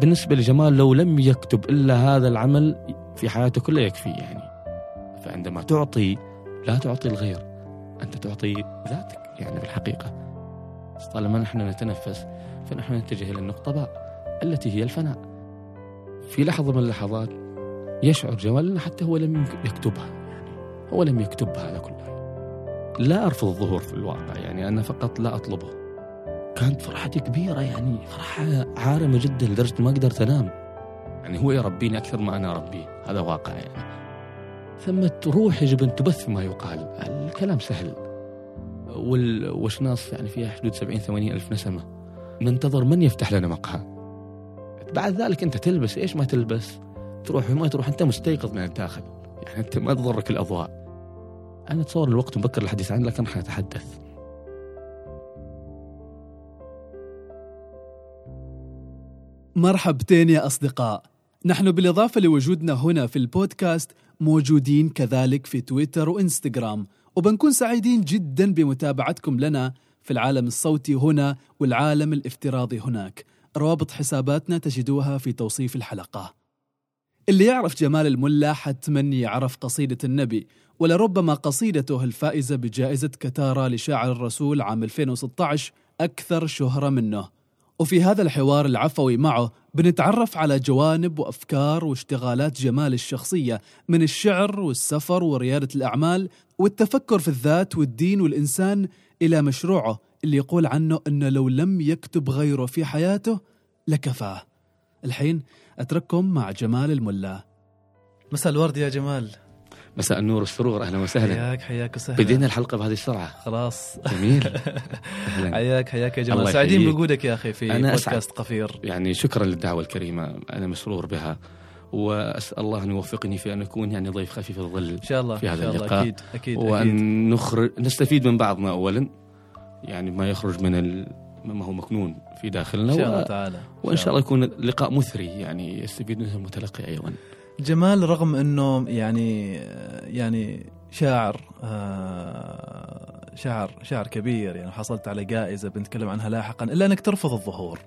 بالنسبة لجمال لو لم يكتب إلا هذا العمل في حياته كلها يكفي يعني. فعندما تعطي لا تعطي الغير أنت تعطي ذاتك يعني في الحقيقة. طالما نحن نتنفس فنحن نتجه إلى النقطة باء التي هي الفناء. في لحظة من اللحظات يشعر جمال حتى هو لم يكتبها يعني هو لم يكتب هذا كله لا أرفض الظهور في الواقع يعني أنا فقط لا أطلبه. كانت فرحتي كبيرة يعني فرحة عارمة جدا لدرجة ما قدرت أنام. يعني هو يربيني أكثر ما أنا أربيه هذا واقع يعني. ثم روح يجب أن تبث ما يقال الكلام سهل. والوشناص يعني فيها حدود 70 80 ألف نسمة. ننتظر من يفتح لنا مقهى؟ بعد ذلك أنت تلبس إيش ما تلبس؟ تروح وما تروح أنت مستيقظ من الداخل يعني أنت ما تضرك الأضواء. أنا أتصور الوقت مبكر للحديث عنه لكن حنتحدث مرحبتين يا أصدقاء. نحن بالإضافة لوجودنا هنا في البودكاست موجودين كذلك في تويتر وإنستغرام. وبنكون سعيدين جدا بمتابعتكم لنا في العالم الصوتي هنا والعالم الافتراضي هناك. روابط حساباتنا تجدوها في توصيف الحلقة. اللي يعرف جمال الملا حتما يعرف قصيدة النبي ولربما قصيدته الفائزة بجائزة كتارا لشاعر الرسول عام 2016 أكثر شهرة منه. وفي هذا الحوار العفوي معه بنتعرف على جوانب وأفكار واشتغالات جمال الشخصية من الشعر والسفر وريادة الأعمال والتفكر في الذات والدين والإنسان إلى مشروعه اللي يقول عنه إنه لو لم يكتب غيره في حياته لكفاه. الحين أترككم مع جمال الملا. مساء الورد يا جمال مساء النور والسرور أهلا وسهلا. حياك حياك وسهلا. بدينا الحلقة بهذه السرعة. خلاص. جميل. حياك حياك يا جمال سعيدين. بوجودك يا أخي في أنا بودكاست قفير يعني شكرا للدعوة الكريمة. أنا مسرور بها. وأسأل الله أن يوفقني في أن أكون يعني ضيف خفيف الظل إن شاء الله في هذا ان شاء الله. اللقاء. أكيد أكيد وأن نخرج نستفيد من بعضنا اولا. يعني ما يخرج من ال... ما هو مكنون في داخلنا. إن شاء الله و... تعالى وإن شاء الله. يكون لقاء مثري يعني يستفيد منه المتلقي أيضا. جمال رغم إنه يعني يعني شاعر آه، شاعر شاعر كبير يعني حصلت على جائزة بنتكلم عنها لاحقا إلا إنك ترفض الظهور.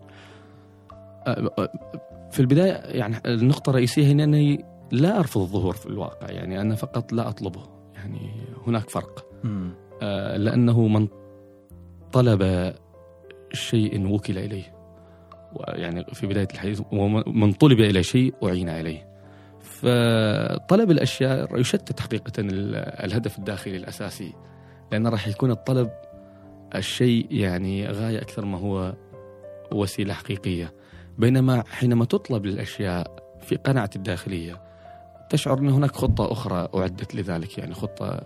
في البداية يعني النقطة الرئيسية هنا إني لا أرفض الظهور في الواقع يعني أنا فقط لا أطلبه يعني هناك فرق. آه، لأنه من طلب شيء وكل إليه يعني في بداية الحديث ومن طلب إلى شيء أعين عليه فطلب الأشياء يشتت حقيقة ال- الهدف الداخلي الأساسي لأن راح يكون الطلب الشيء يعني غاية أكثر ما هو وسيلة حقيقية. بينما حينما تطلب للأشياء في قناعة الداخلية تشعر أن هناك خطة أخرى أعدت لذلك يعني خطة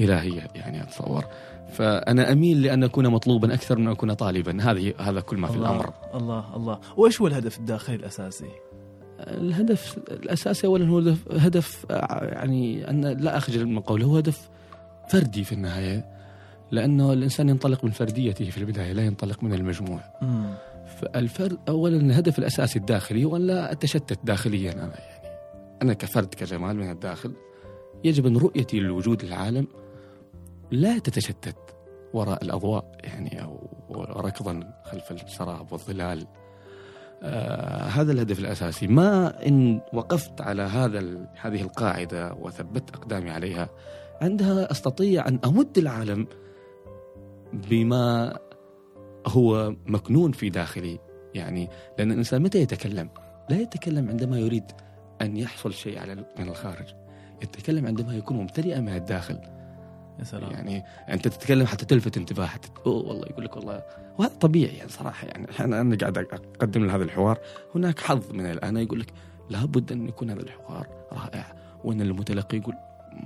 إلهية يعني أتصور. فأنا أميل لأن أكون مطلوبا أكثر من أن أكون طالبا. هذه هذا كل ما في الله الأمر. الله الله. وإيش هو الهدف الداخلي الأساسي؟ الهدف الأساسي أولا هو هدف, هدف يعني أن لا أخجل من قوله هو هدف فردي في النهاية لأنه الإنسان ينطلق من فرديته في البداية لا ينطلق من المجموع. مم. فالفرد أولا الهدف الأساسي الداخلي هو أن لا أتشتت داخليا أنا يعني أنا كفرد كجمال من الداخل يجب أن رؤيتي للوجود العالم لا تتشتت وراء الأضواء يعني أو ركضا خلف السراب والظلال. آه هذا الهدف الأساسي. ما إن وقفت على هذا هذه القاعدة وثبت أقدامي عليها عندها أستطيع أن أمد العالم بما هو مكنون في داخلي. يعني لأن الإنسان متى يتكلم؟ لا يتكلم عندما يريد أن يحصل شيء على من الخارج. يتكلم عندما يكون ممتلئا من الداخل. يا سلام. يعني انت تتكلم حتى تلفت انتباه حتى أوه والله يقول لك والله. وهذا طبيعي يعني صراحة يعني. أنا أنا قاعد أقدم لهذا الحوار. هناك حظ من الآن يقول لك لابد أن يكون هذا الحوار رائع وأن المتلقي يقول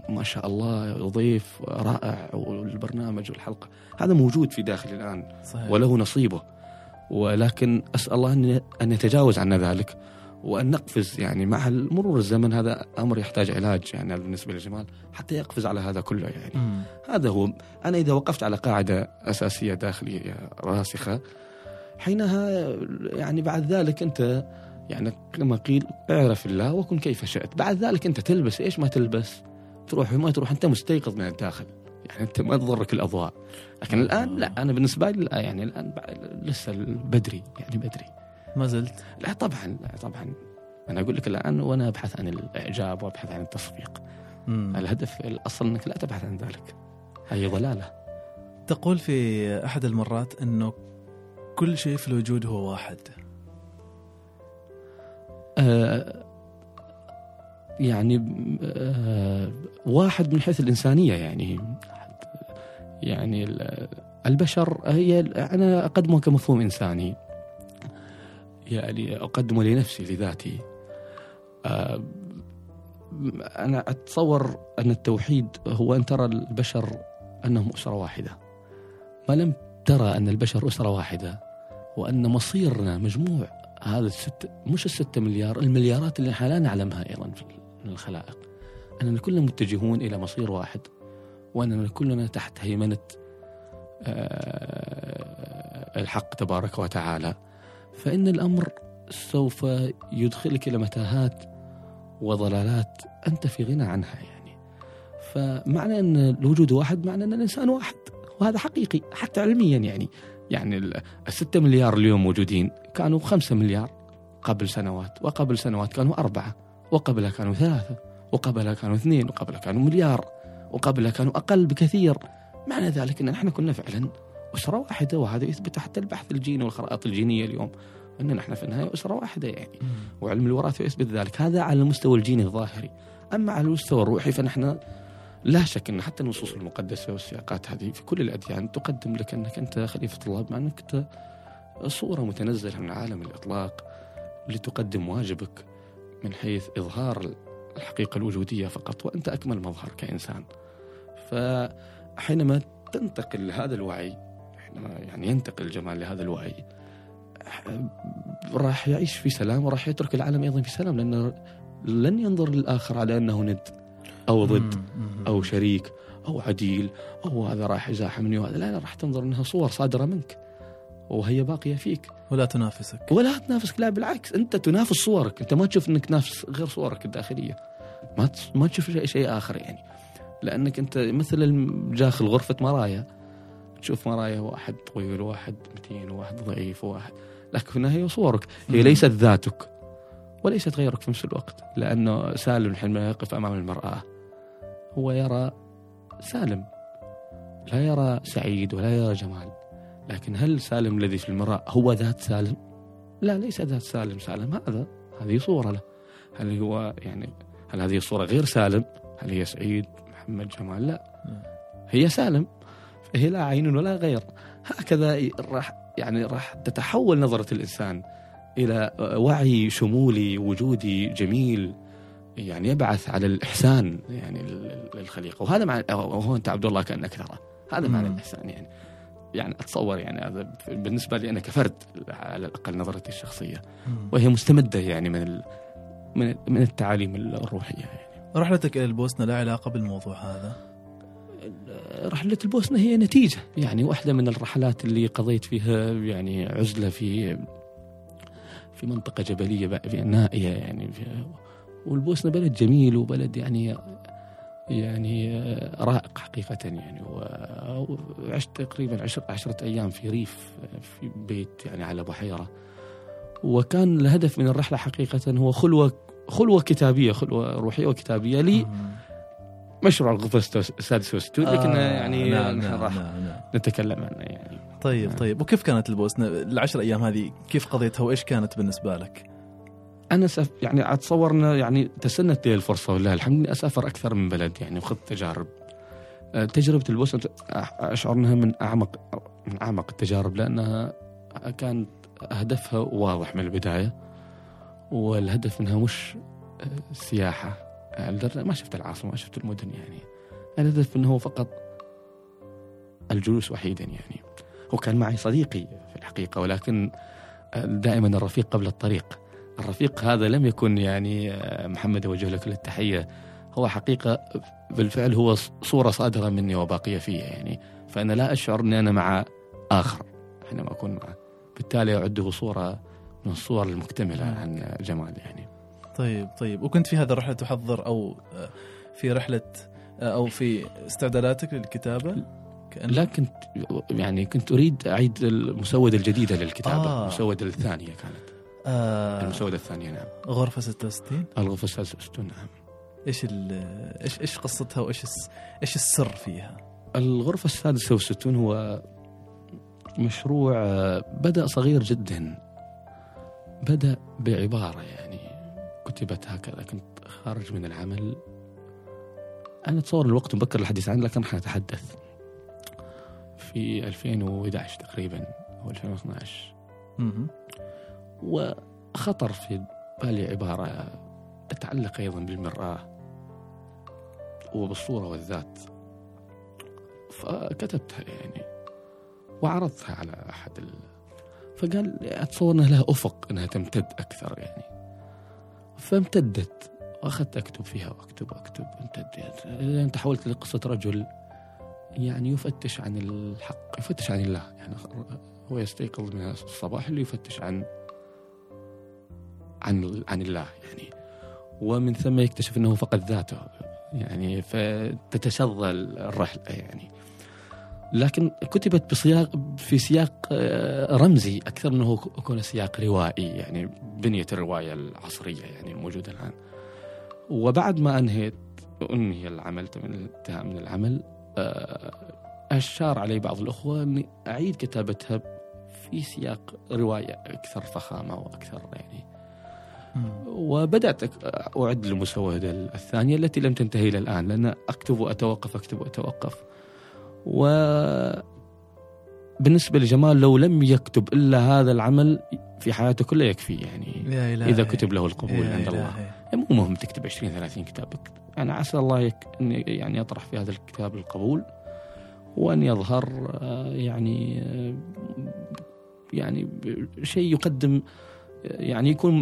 ما شاء الله ضيف رائع والبرنامج والحلقة. هذا موجود في داخلي الآن صحيح. وله نصيبه. ولكن أسأل الله ان أن يتجاوز عنا ذلك. وأن نقفز يعني مع مرور الزمن هذا أمر يحتاج علاج يعني هذا بالنسبة لجمال حتى يقفز على هذا كله يعني. مم. هذا هو. أنا إذا وقفت على قاعدة أساسية داخلية راسخة حينها يعني بعد ذلك أنت يعني كما قيل اعرف الله وكن كيف شئت. بعد ذلك أنت تلبس إيش ما تلبس؟ تروح وما تروح أنت مستيقظ من الداخل. يعني أنت ما تضرك الأضواء. لكن الآن لا أنا بالنسبة لي لا يعني الآن بعد- لسه بدري يعني بدري. ما زلت؟ لا طبعا لا طبعا. أنا أقول لك الآن وأنا أبحث عن الإعجاب وأبحث عن التصفيق. مم. الهدف الأصل أنك لا تبحث عن ذلك. هذه ضلالة. تقول في أحد المرات إنه كل شيء في الوجود هو واحد. آه يعني آه واحد من حيث الإنسانية يعني. يعني ال- البشر هي أنا اقدمه كمفهوم إنساني. يعني اقدمه لنفسي لذاتي آه أنا أتصور أن التوحيد هو أن ترى البشر أنهم أسرة واحدة. ما لم ترى أن البشر أسرة واحدة وأن مصيرنا مجموع هذا الست مش الستة مليار المليارات اللي إحنا لا نعلمها أيضا في الخلائق. أننا كلنا متجهون إلى مصير واحد وأننا كلنا تحت هيمنة آه، الحق تبارك وتعالى. فإن الأمر سوف يدخلك إلى متاهات وضلالات أنت في غنى عنها يعني. فمعنى أن الوجود واحد معنى أن الإنسان واحد وهذا حقيقي حتى علميا يعني. يعني ال- الستة مليار اليوم موجودين كانوا خمسة مليار قبل سنوات وقبل سنوات كانوا أربعة وقبلها كانوا ثلاثة وقبلها كانوا اثنين وقبلها كانوا مليار وقبلها كانوا أقل بكثير. معنى ذلك أن نحن كنا فعلا أسرة واحدة وهذا يثبت حتى البحث الجيني والخرائط الجينية اليوم أن نحن في النهاية أسرة واحدة يعني. وعلم الوراثة يثبت ذلك. هذا على المستوى الجيني الظاهري. أما على المستوى الروحي فنحن لا شك أن حتى النصوص المقدسة والسياقات هذه في كل الأديان تقدم لك أنك أنت خليفة الله بمعنى أنك أنت صورة متنزلة من عالم الإطلاق لتقدم واجبك من حيث إظهار الحقيقة الوجودية فقط وأنت أكمل مظهر كإنسان. فحينما تنتقل لهذا الوعي يعني ينتقل الجمال لهذا الوعي. راح يعيش في سلام وراح يترك العالم أيضا في سلام لأنه لن ينظر للآخر على أنه ند أو ضد أو شريك أو عديل أو هذا راح يزاحمني وهذا. لا لا راح تنظر أنها صور صادرة منك وهي باقية فيك. ولا تنافسك. ولا تنافسك لا بالعكس أنت تنافس صورك. أنت ما تشوف أنك تنافس غير صورك الداخلية. ما ما تشوف شيء, آخر يعني. لأنك أنت مثل داخل غرفة مرايا. تشوف مرايا واحد طويل وواحد متين وواحد ضعيف وواحد لكن في النهاية هي صورك. هي. ليست ذاتك. وليست غيرك في نفس الوقت. لأنه سالم حينما يقف أمام المرآة هو يرى سالم. لا يرى سعيد ولا يرى جمال. لكن هل سالم الذي في المرآة هو ذات سالم؟ لا ليس ذات سالم. سالم هذا هذه صورة له. هل هو يعني هل هذه الصورة غير سالم؟ هل هي سعيد محمد جمال؟ لا. هي سالم. فهي لا عين ولا غير هكذا راح يعني راح تتحول نظرة الإنسان إلى وعي شمولي وجودي جميل يعني يبعث على الإحسان يعني لل- للخليقة وهذا معنى وهو أنت عبد الله كأنك ترى هذا معنى. الإحسان يعني يعني أتصور يعني هذا بالنسبة لي أنا كفرد على الأقل نظرتي الشخصية. وهي مستمدة يعني من ال من من التعاليم الروحية يعني. رحلتك إلى البوسنه لا علاقة بالموضوع هذا رحلة البوسنة هي نتيجة. يعني واحدة من الرحلات اللي قضيت فيها يعني عزلة في في منطقة جبلية نائية يعني والبوسنة بلد جميل وبلد يعني يعني رائق حقيقة يعني. وعشت تقريبا عشر عشرة أيام في ريف في بيت يعني على بحيرة. وكان الهدف من الرحلة حقيقة هو خلوة خلوة كتابية خلوة روحية وكتابية لي. مشروع الغرفة السادسة والستون لكن آه، يعني نعم نعم, راح نعم, نعم. نتكلم عنه يعني طيب نعم. طيب وكيف كانت البوسنه العشر أيام هذه كيف قضيتها وإيش كانت بالنسبة لك؟ أنا سف يعني أتصور إنه يعني تسنت لي الفرصة ولله الحمد اني أسافر أكثر من بلد يعني وخذت تجارب آه، تجربة البوسنه أشعر إنها من اعمق من أعمق التجارب لأنها كانت هدفها واضح من البداية والهدف منها مش آه، سياحة ما شفت العاصمة ما شفت المدن يعني. الهدف إنه هو فقط الجلوس وحيدا يعني. هو كان معي صديقي في الحقيقة ولكن دائما الرفيق قبل الطريق. الرفيق هذا لم يكن يعني آه، محمد أوجه له كل التحية. هو حقيقة بالفعل هو ص- صورة صادرة مني وباقية فيها يعني. فأنا لا أشعر إني أنا مع آخر حينما أكون معه. بالتالي أعده صورة من الصور المكتملة عن جمال يعني. طيب طيب. وكنت في هذه الرحلة تحضر أو آه، في رحلة آه، أو في استعداداتك للكتابة؟ كأن... لا كنت يعني كنت أريد أعيد المسودة الجديدة للكتابة آه. المسودة الثانية كانت. آه. المسودة الثانية نعم. غرفة 66 الغرفة السادسة والستون نعم. إيش إيش إيش قصتها وإيش إيش السر فيها؟ الغرفة السادسة والستون هو مشروع آه، بدأ صغير جدا. بدأ بعبارة يعني. كتبت هكذا كنت خارج من العمل. أنا أتصور الوقت مبكر الحديث عنه لكن راح نتحدث. في 2011 تقريبا أو 2012 مهم. وخطر في بالي عبارة تتعلق أيضا بالمرآة وبالصورة والذات. فكتبتها يعني وعرضتها على أحد ال... فقال أتصور أنها لها أفق أنها تمتد أكثر يعني. فامتدت. وأخذت أكتب فيها وأكتب وأكتب امتدت لأن تحولت لقصة رجل يعني يفتش عن الحق يفتش عن الله. يعني هو يستيقظ من الصباح اللي يفتش عن عن عن الله يعني. ومن ثم يكتشف إنه فقد ذاته. يعني فتتشظى الرحلة يعني. لكن كتبت بسياق في سياق آه، رمزي أكثر من أنه يكون سياق روائي يعني بنية الرواية العصرية يعني الموجوده الآن. وبعد ما أنهيت أنهي العمل من الانتهاء من العمل آه، أشار علي بعض الأخوة أني أعيد كتابتها في سياق رواية أكثر فخامة وأكثر يعني. وبدأت أعد المسوده الثانية التي لم تنتهي إلى الآن لأن أكتب وأتوقف أكتب وأتوقف. و بالنسبة لجمال لو لم يكتب إلا هذا العمل في حياته كلها يكفي يعني يا إلهي إذا كتب له القبول عند الله. إلهي. مو مهم تكتب 20 30 كتاب أنا عسى الله يك... يعني يطرح في هذا الكتاب القبول وأن يظهر آه، يعني آه، يعني شيء يقدم يعني يكون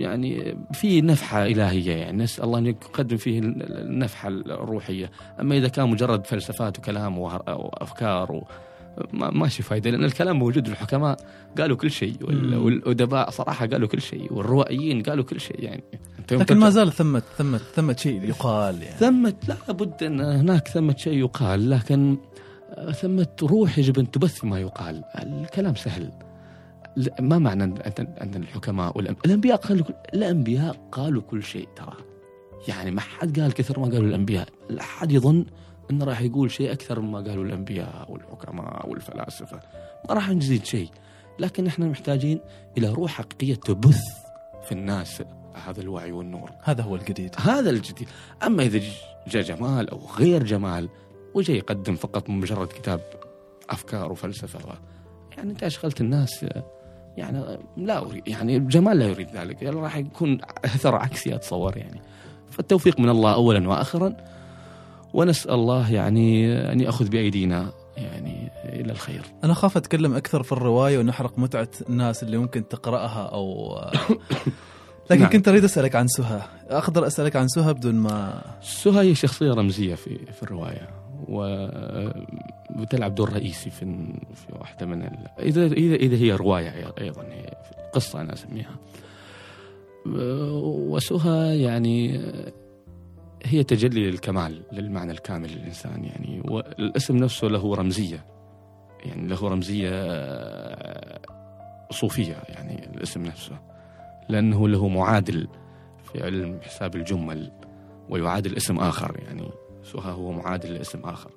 يعني في نفحة إلهية يعني. نسأل الله أن يقدم فيه النفحة الروحية. أما إذا كان مجرد فلسفات وكلام وأفكار و ما ماشي فايدة لأن الكلام موجود الحكماء قالوا كل شيء وال- مم. والأدباء صراحة قالوا كل شيء والروائيين قالوا كل شيء يعني. لكن ما زال ثمة ثمة ثمة شيء يقال يعني. ثمة لا بد أن هناك ثمة شيء يقال لكن ثمة روح يجب أن تبث ما يقال. الكلام سهل. ما معنى أن الحكماء الأنبياء قالوا كل... الأنبياء قالوا كل شيء ترى. يعني ما حد قال كثر ما قالوا الأنبياء. لا أحد يظن أنه راح يقول شيء أكثر مما قالوا الأنبياء والحكماء والفلاسفة. ما راح نزيد شيء. لكن إحنا محتاجين إلى روح حقيقية تبث في الناس هذا الوعي والنور. هذا هو الجديد. هذا الجديد. أما إذا جاء جمال أو غير جمال وجاي يقدم فقط مجرد كتاب أفكار وفلسفة و... يعني أنت أشغلت الناس يعني لا اريد يعني جمال لا يريد ذلك. يعني راح يكون أثر عكسي اتصور يعني. فالتوفيق من الله اولا واخرا. ونسأل الله يعني أن يأخذ بأيدينا يعني إلى الخير. أنا أخاف أتكلم أكثر في الرواية ونحرق متعة الناس اللي ممكن تقرأها أو لكن نعم. كنت أريد أسألك عن سهى. أقدر أسألك عن سهى بدون ما سهى هي شخصية رمزية في في الرواية. وتلعب دور رئيسي في في واحدة من ال... إذا إذا إذا هي رواية أيضا هي قصة أنا أسميها. وسهى يعني هي تجلي للكمال للمعنى الكامل للإنسان يعني. والاسم نفسه له رمزية. يعني له رمزية صوفية يعني الاسم نفسه. لأنه له معادل في علم حساب الجمل ويعادل اسم آخر يعني. سهى هو معادل لاسم آخر.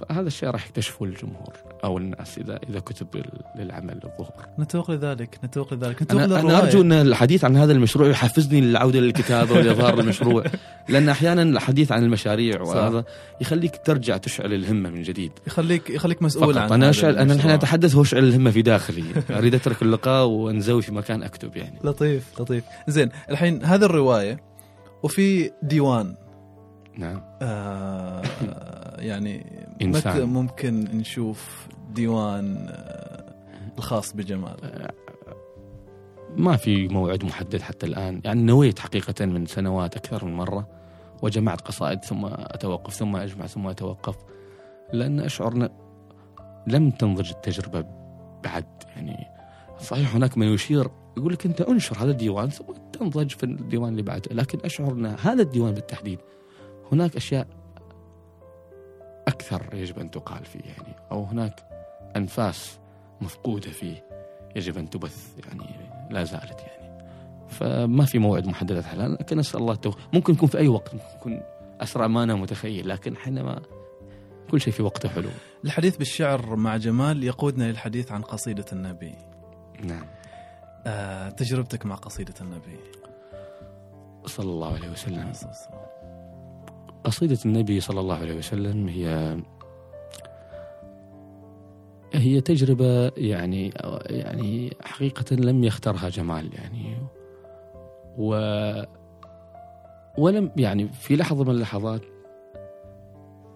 فهذا الشيء راح يكتشفه الجمهور أو الناس إذا إذا كتب للعمل الظهور. نتوق لذلك نتوق لذلك نتوق أنا. أنا أرجو أن الحديث عن هذا المشروع يحفزني للعودة للكتابة ولإظهار المشروع لأن أحيانا الحديث عن المشاريع. وهذا يخليك ترجع تشعل الهمة من جديد. يخليك يخليك مسؤول فقط. عن أنا هذا أشعل أنا الحين المشروع. أتحدث وأشعل الهمة في داخلي. أريد أترك اللقاء وأنزوي في مكان أكتب يعني. لطيف لطيف. زين الحين هذه الرواية وفي ديوان. نعم. آه يعني. متى ممكن نشوف ديوان آه الخاص بجمال. ما في موعد محدد حتى الآن. يعني نويت حقيقة من سنوات أكثر من مرة وجمعت قصائد ثم أتوقف ثم أجمع ثم أتوقف لأن أشعر لم تنضج التجربة بعد. يعني صحيح هناك من يشير يقول لك أنت أنشر هذا الديوان ثم تنضج في الديوان اللي بعده لكن أشعر أن هذا الديوان بالتحديد هناك أشياء أكثر يجب أن تقال فيه يعني أو هناك أنفاس مفقودة فيه يجب أن تبث يعني لا زالت يعني. فما في موعد محدد الان لكن اسال الله التوفيق. ممكن يكون في أي وقت ممكن يكون أسرع ما أنا متخيل لكن حينما كل شيء في وقته حلو. الحديث بالشعر مع جمال يقودنا للحديث عن قصيدة النبي. نعم. آه، تجربتك مع قصيدة النبي. صلى الله عليه وسلم. قصيدة النبي صلى الله عليه وسلم هي هي تجربة يعني يعني حقيقة لم يخترها جمال يعني. و ولم يعني في لحظة من اللحظات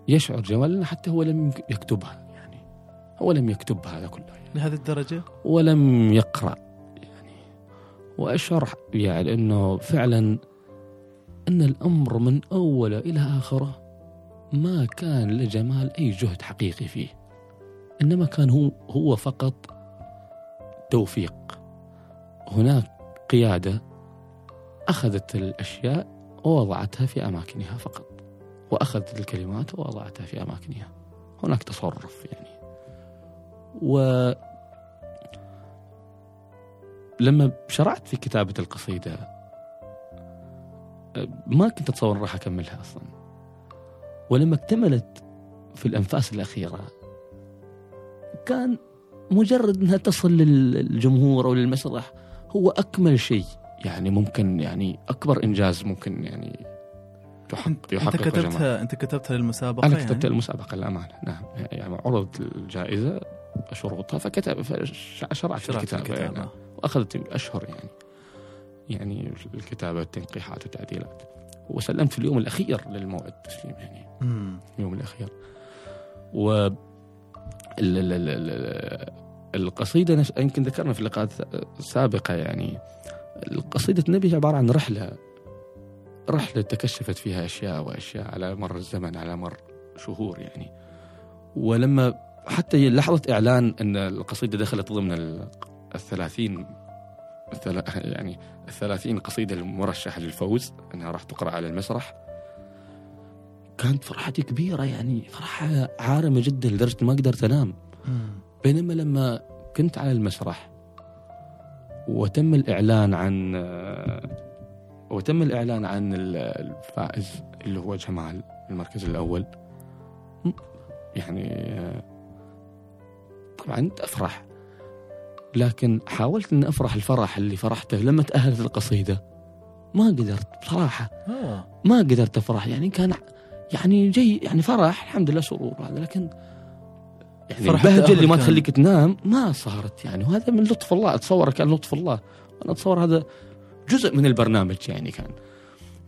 يشعر جمال حتى هو لم يكتبها يعني. هو لم يكتب هذا كله يعني لهذه الدرجة؟ ولم يقرأ يعني. وأشعر يعني أنه فعلا أن الأمر من أوله إلى آخره ما كان لجمال أي جهد حقيقي فيه إنما كان هو هو فقط توفيق. هناك قيادة أخذت الأشياء ووضعتها في أماكنها فقط وأخذت الكلمات ووضعتها في أماكنها. هناك تصرف يعني. و لما شرعت في كتابة القصيدة ما كنت أتصور راح أكملها أصلا. ولما اكتملت في الأنفاس الأخيرة كان مجرد أنها تصل للجمهور أو للمسرح هو أكمل شيء. يعني ممكن يعني أكبر إنجاز ممكن يعني انت كتبتها أنت كتبتها للمسابقة أنا يعني؟ كتبتها للمسابقة للأمانة. نعم. يعني عرضت الجائزة شروطها فكتب فشرعت في الكتابة يعني. وأخذت أشهر يعني. يعني الكتابة التنقيحات التعديلات وسلمت في اليوم الأخير للموعد التسليم يعني. مم. اليوم الأخير. و ال- ال- ال- ال- القصيدة نفس يمكن ذكرنا في لقاءات سابقه يعني. القصيدة النبي عبارة عن رحلة. رحلة تكشفت فيها أشياء وأشياء على مر الزمن على مر شهور يعني. ولما حتى لحظة إعلان أن القصيدة دخلت ضمن ال- الثلاثين الثلا يعني الثلاثين قصيدة المرشحة للفوز أنها راح تقرأ على المسرح. كانت فرحتي كبيرة يعني فرحة عارمة جدا لدرجة ما قدرت أنام. بينما لما كنت على المسرح وتم الإعلان عن وتم الإعلان عن ال- الفائز اللي هو جمال المركز الأول يعني طبعا أفرح لكن حاولت أن أفرح الفرح اللي فرحته لما تأهلت القصيدة. ما قدرت بصراحة آه. ما قدرت أفرح. يعني كان يعني جي يعني فرح الحمد لله سرور هذا لكن يعني فرحة البهجه اللي ما تخليك تنام ما صارت يعني. وهذا من لطف الله أتصور كان لطف الله. أنا أتصور هذا جزء من البرنامج يعني كان.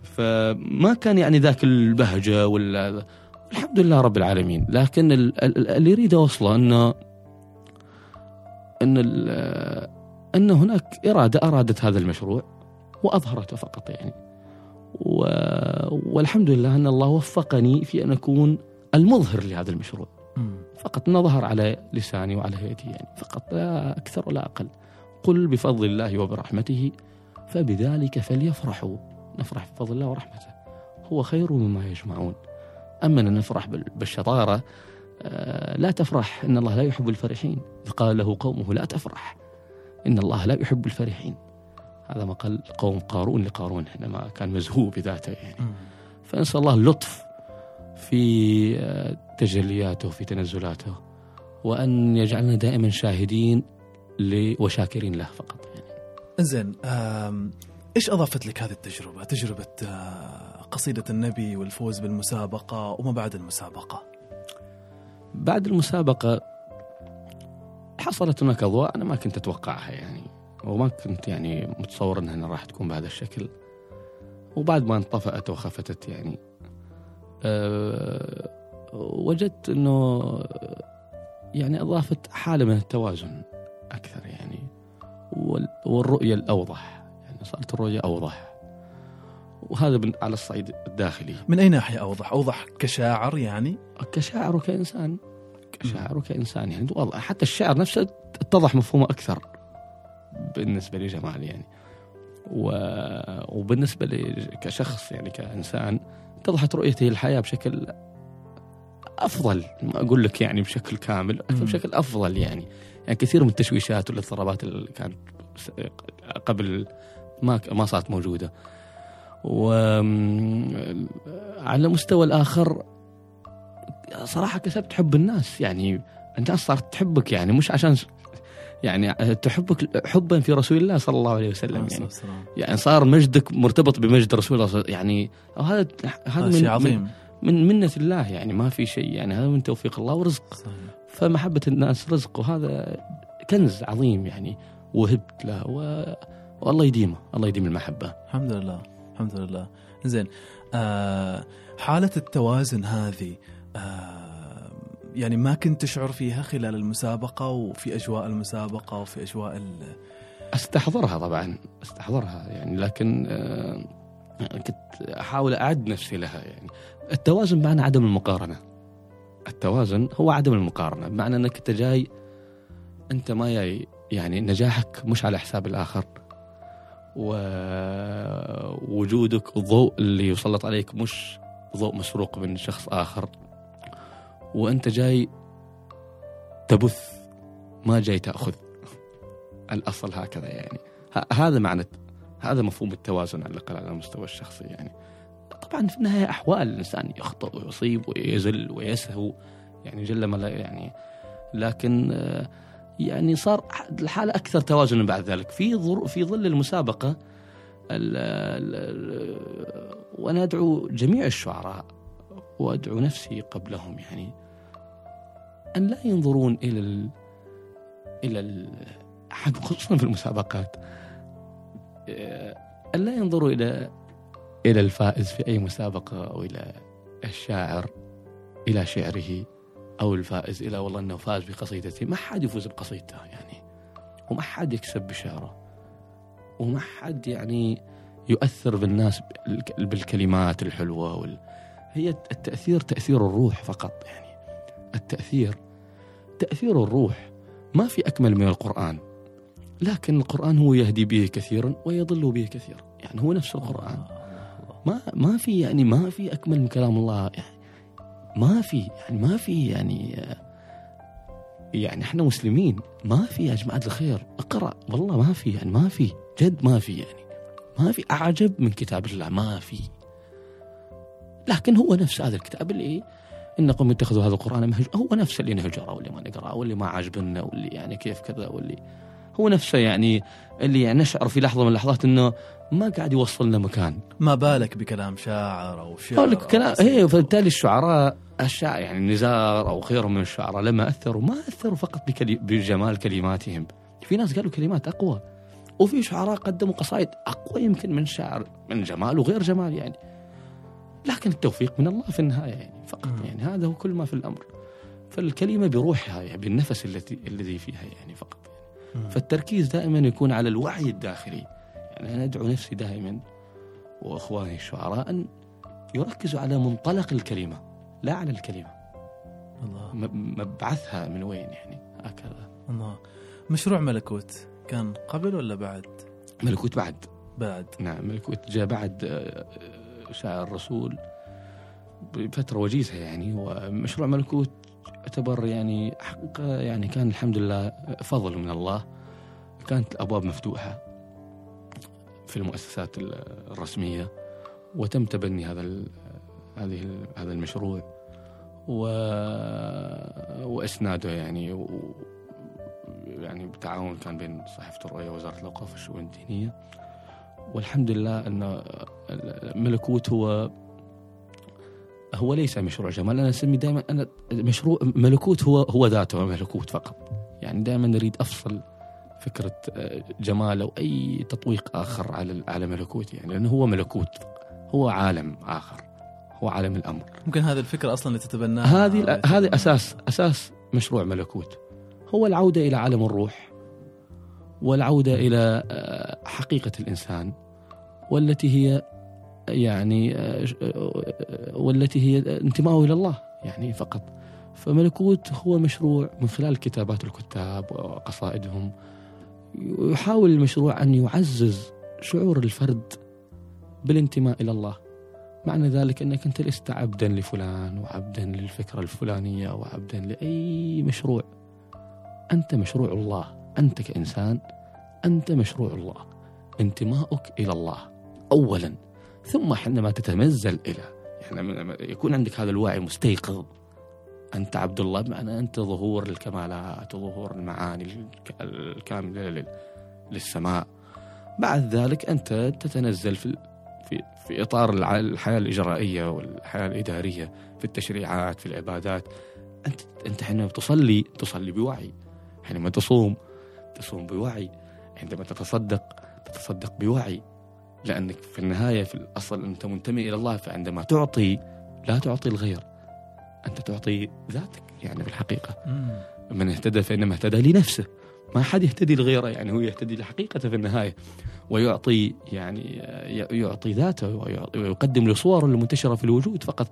فما كان يعني ذاك البهجة ولا الحمد لله رب العالمين. لكن ال- ال- اللي يريد اوصله إنه إن إن هناك إرادة أرادت هذا المشروع وأظهرته فقط يعني. و... والحمد لله أن الله وفقني في أن أكون المظهر لهذا المشروع. فقط انه ظهر على لساني وعلى يدي يعني. فقط لا أكثر ولا أقل. قل بفضل الله وبرحمته فبذلك فليفرحوا. نفرح بفضل الله ورحمته. هو خير مما يجمعون. أما أن نفرح بال- بالشطارة آه، لا تفرح إن الله لا يحب الفرحين قال له قومه لا تفرح إن الله لا يحب الفرحين هذا ما قال قوم قارون لقارون حينما كان مزهو بذاته يعني. فنسأل الله اللطف في آه، تجلياته في تنزلاته وأن يجعلنا دائما شاهدين وشاكرين له فقط يعني. إنزين آم، إيش أضافت لك هذه التجربة؟ تجربة آه، قصيدة النبي والفوز بالمسابقة وما بعد المسابقة. بعد المسابقة حصلت هناك أضواء أنا ما كنت أتوقعها يعني وما كنت يعني متصور أنها راح تكون بهذا الشكل. وبعد ما انطفأت وخفتت يعني. أه وجدت أنه يعني أضافت حالة من التوازن أكثر يعني وال- والرؤية الأوضح يعني صارت الرؤية أوضح. وهذا من- على الصعيد الداخلي. من أي ناحية أوضح؟ أوضح كشاعر يعني؟ كشاعر وكإنسان. كشاعر وكإنسان يعني. واضح حتى الشعر نفسه اتضح مفهومه أكثر بالنسبة لجمال يعني. و... وبالنسبة لي كشخص يعني كإنسان اتضحت رؤيته للحياة بشكل أفضل ما أقول لك يعني بشكل كامل لكن. بشكل أفضل يعني. يعني كثير من التشويشات والإضطرابات اللي كانت قبل ما ما صارت موجودة. وعلى مستوى الآخر صراحة كسبت حب الناس يعني الناس صارت تحبك يعني مش عشان يعني تحبك حبا في رسول الله صلى الله عليه وسلم يعني. يعني صار مجدك مرتبط بمجد رسول الله. يعني هذا هذا شيء من, عظيم من منة الله يعني ما في شيء يعني هذا من توفيق الله ورزق صحيح. فمحبة الناس رزق وهذا كنز عظيم يعني وهبت له و... والله يديمه الله يديم المحبة الحمد لله الحمد لله. زين آه حالة التوازن هذه آه يعني ما كنت تشعر فيها خلال المسابقة وفي أجواء المسابقة وفي أجواء. أستحضرها طبعا أستحضرها يعني لكن آه، كنت أحاول أعد نفسي لها يعني. التوازن معنى عدم المقارنة. التوازن هو عدم المقارنة بمعنى إنك أنت جاي أنت ما جاي يعني نجاحك مش على حساب الآخر. ووجودك الضوء اللي يسلط عليك مش ضوء مسروق من شخص آخر. وأنت جاي تبث ما جاي تأخذ. الأصل هكذا يعني. هذا معنى هذا مفهوم التوازن على الأقل على المستوى الشخصي يعني. طبعا في النهاية أحوال الإنسان يخطئ ويصيب ويزل ويسهو يعني جل ما لا يعني. لكن آه، يعني صار الحالة أكثر توازنا بعد ذلك. في في ظل المسابقة ال ال ال وأنا أدعو جميع الشعراء وأدعو نفسي قبلهم يعني أن لا ينظرون إلى ال إلى ال حق خصوصا في المسابقات أن لا ينظروا إلى إلى الفائز في أي مسابقة أو إلى الشاعر إلى شعره. أو الفائز إلى والله أنه فاز بقصيدته ما حد يفوز بقصيدته يعني. وما حد يكسب بشعره. وما حد يعني يؤثر بالناس بالك- بالكلمات الحلوة وال... هي التأثير تأثير الروح فقط يعني. التأثير تأثير الروح ما في أكمل من القرآن. لكن القرآن هو يهدي به كثيرا ويضل به كثيرا. يعني هو نفس القرآن. ما ما في يعني ما في أكمل من كلام الله يعني. ما في يعني ما في يعني يعني إحنا مسلمين ما في يا جماعة الخير. اقرأ والله ما في يعني ما في جد ما في يعني. ما في أعجب من كتاب الله ما في. لكن هو نفس هذا الكتاب اللي انكم اتخذوا هذا القرآن مهج هو نفسه اللي نهجره واللي ما نقرأه واللي ما عاجبنا واللي يعني كيف كذا واللي هو نفسه يعني اللي يعني نشعر في لحظة من اللحظات إنه ما قاعد يوصلنا مكان. ما بالك بكلام شاعر أو شعر. هي فبالتالي الشعراء الشاعر يعني نزار أو غيرهم من الشعراء لما أثروا ما أثروا فقط بجمال كلماتهم. في ناس قالوا كلمات أقوى. وفي شعراء قدموا قصائد أقوى يمكن من شاعر من جمال وغير جمال يعني. لكن التوفيق من الله في النهاية يعني فقط. يعني. هذا هو كل ما في الأمر. فالكلمة بروحها يعني بالنفس التي الذي فيها يعني فقط مم. فالتركيز دائما يكون على الوعي الداخلي. يعني أنا أدعو نفسي دائما وإخواني الشعراء أن يركزوا على منطلق الكلمة. لا على الكلمة. الله. مبعثها من وين يعني؟ هكذا. الله. مشروع ملكوت كان قبل ولا بعد؟ ملكوت بعد. بعد. نعم ملكوت جاء بعد آه، آه، شاعر الرسول بفترة وجيزة يعني. ومشروع ملكوت يعتبر يعني حقيقه يعني كان الحمد لله فضل من الله. كانت الأبواب مفتوحة في المؤسسات ال- الرسمية. وتم تبني هذا هذه هذا المشروع. و وإسناده يعني و... يعني بالتعاون كان بين صحيفة الرؤية ووزارة الأوقاف والشؤون الدينية. والحمد لله أن ملكوت هو هو ليس مشروع جمال. أنا أسمي دائما أنا مشروع ملكوت هو هو ذاته ملكوت فقط. يعني دائما نريد أفصل فكرة جمال أو أي تطويق آخر على على ملكوت يعني لأنه هو ملكوت هو عالم آخر. هو عالم الأمر. ممكن هذه الفكرة أصلا اللي تتبناها هذه هذه أساس أساس مشروع ملكوت. هو العودة إلى عالم الروح والعودة إلى آه، حقيقة الإنسان والتي هي يعني آه، آه، والتي هي انتمائه إلى الله يعني فقط. فملكوت هو مشروع من خلال كتابات الكتاب وقصائدهم. يحاول المشروع أن يعزز شعور الفرد بالانتماء إلى الله. معنى ذلك إنك أنت لست عبدا لفلان وعبدا للفكرة الفلانية وعبدا لأي مشروع. أنت مشروع الله. أنت كإنسان أنت مشروع الله. انتماؤك إلى الله أولا. ثم حينما تتمزل إلى يعني يكون عندك هذا الوعي مستيقظ. أنت عبد الله بمعنى أنت ظهور الكمالات وظهور المعاني الك- الكاملة لل- للسماء. بعد ذلك أنت تتنزل في في في إطار الع- الحياة الإجرائية والحياة الإدارية في التشريعات في العبادات. أنت أنت حينما تصلي تصلي بوعي. حينما تصوم تصوم بوعي. عندما تتصدق تتصدق بوعي. لأنك في النهاية في الأصل أنت منتمي إلى الله فعندما تعطي لا تعطي الغير. أنت تعطي ذاتك يعني مم. من اهتدى فإنما اهتدى لنفسه. ما حد يهتدي لغيره يعني هو يهتدي لحقيقته في النهاية ويعطي يعني يعطي ذاته ويقدم لصوره المنتشرة في الوجود فقط.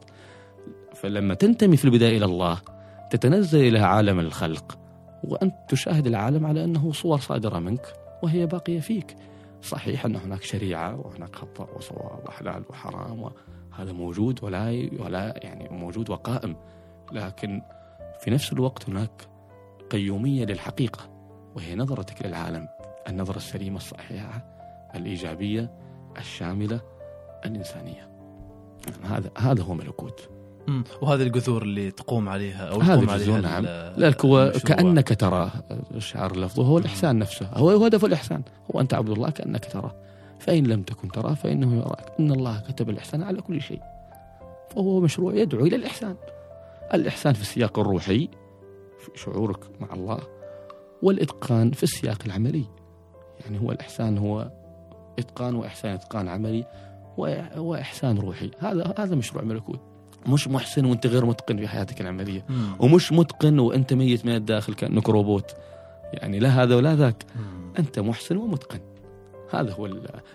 فلما تنتمي في البداية إلى الله تتنزل إلى عالم الخلق وأنت تشاهد العالم على أنه صور صادرة منك وهي باقية فيك. صحيح أن هناك شريعة وهناك خطأ وصواب وحلال وحرام وهذا موجود ولا ولا يعني موجود وقائم. لكن في نفس الوقت هناك قيومية للحقيقة. وهي نظرتك للعالم. النظرة السليمة الصحيحة الإيجابية الشاملة الإنسانية. هذا هذا هو ملكوت. مم. وهذه الجذور اللي تقوم عليها أو تقوم عليها نعم. لذلك هو. كأنك تراه. الشعار اللفظ هو الإحسان نفسه. هو هدف الإحسان. هو أنت عبد الله كأنك تراه. فإن لم تكن تراه فإنه يراك. إن الله كتب الإحسان على كل شيء. فهو مشروع يدعو إلى الإحسان. الإحسان في السياق الروحي في شعورك مع الله. والإتقان في السياق العملي. يعني هو الإحسان هو إتقان وإحسان إتقان عملي وإ- وإحسان روحي. هذا هذا مشروع ملكوت. مش محسن وأنت غير متقن في حياتك العملية. مم. ومش متقن وأنت ميت من الداخل كأنك روبوت. يعني لا هذا ولا ذاك. مم. أنت محسن ومتقن. هذا هو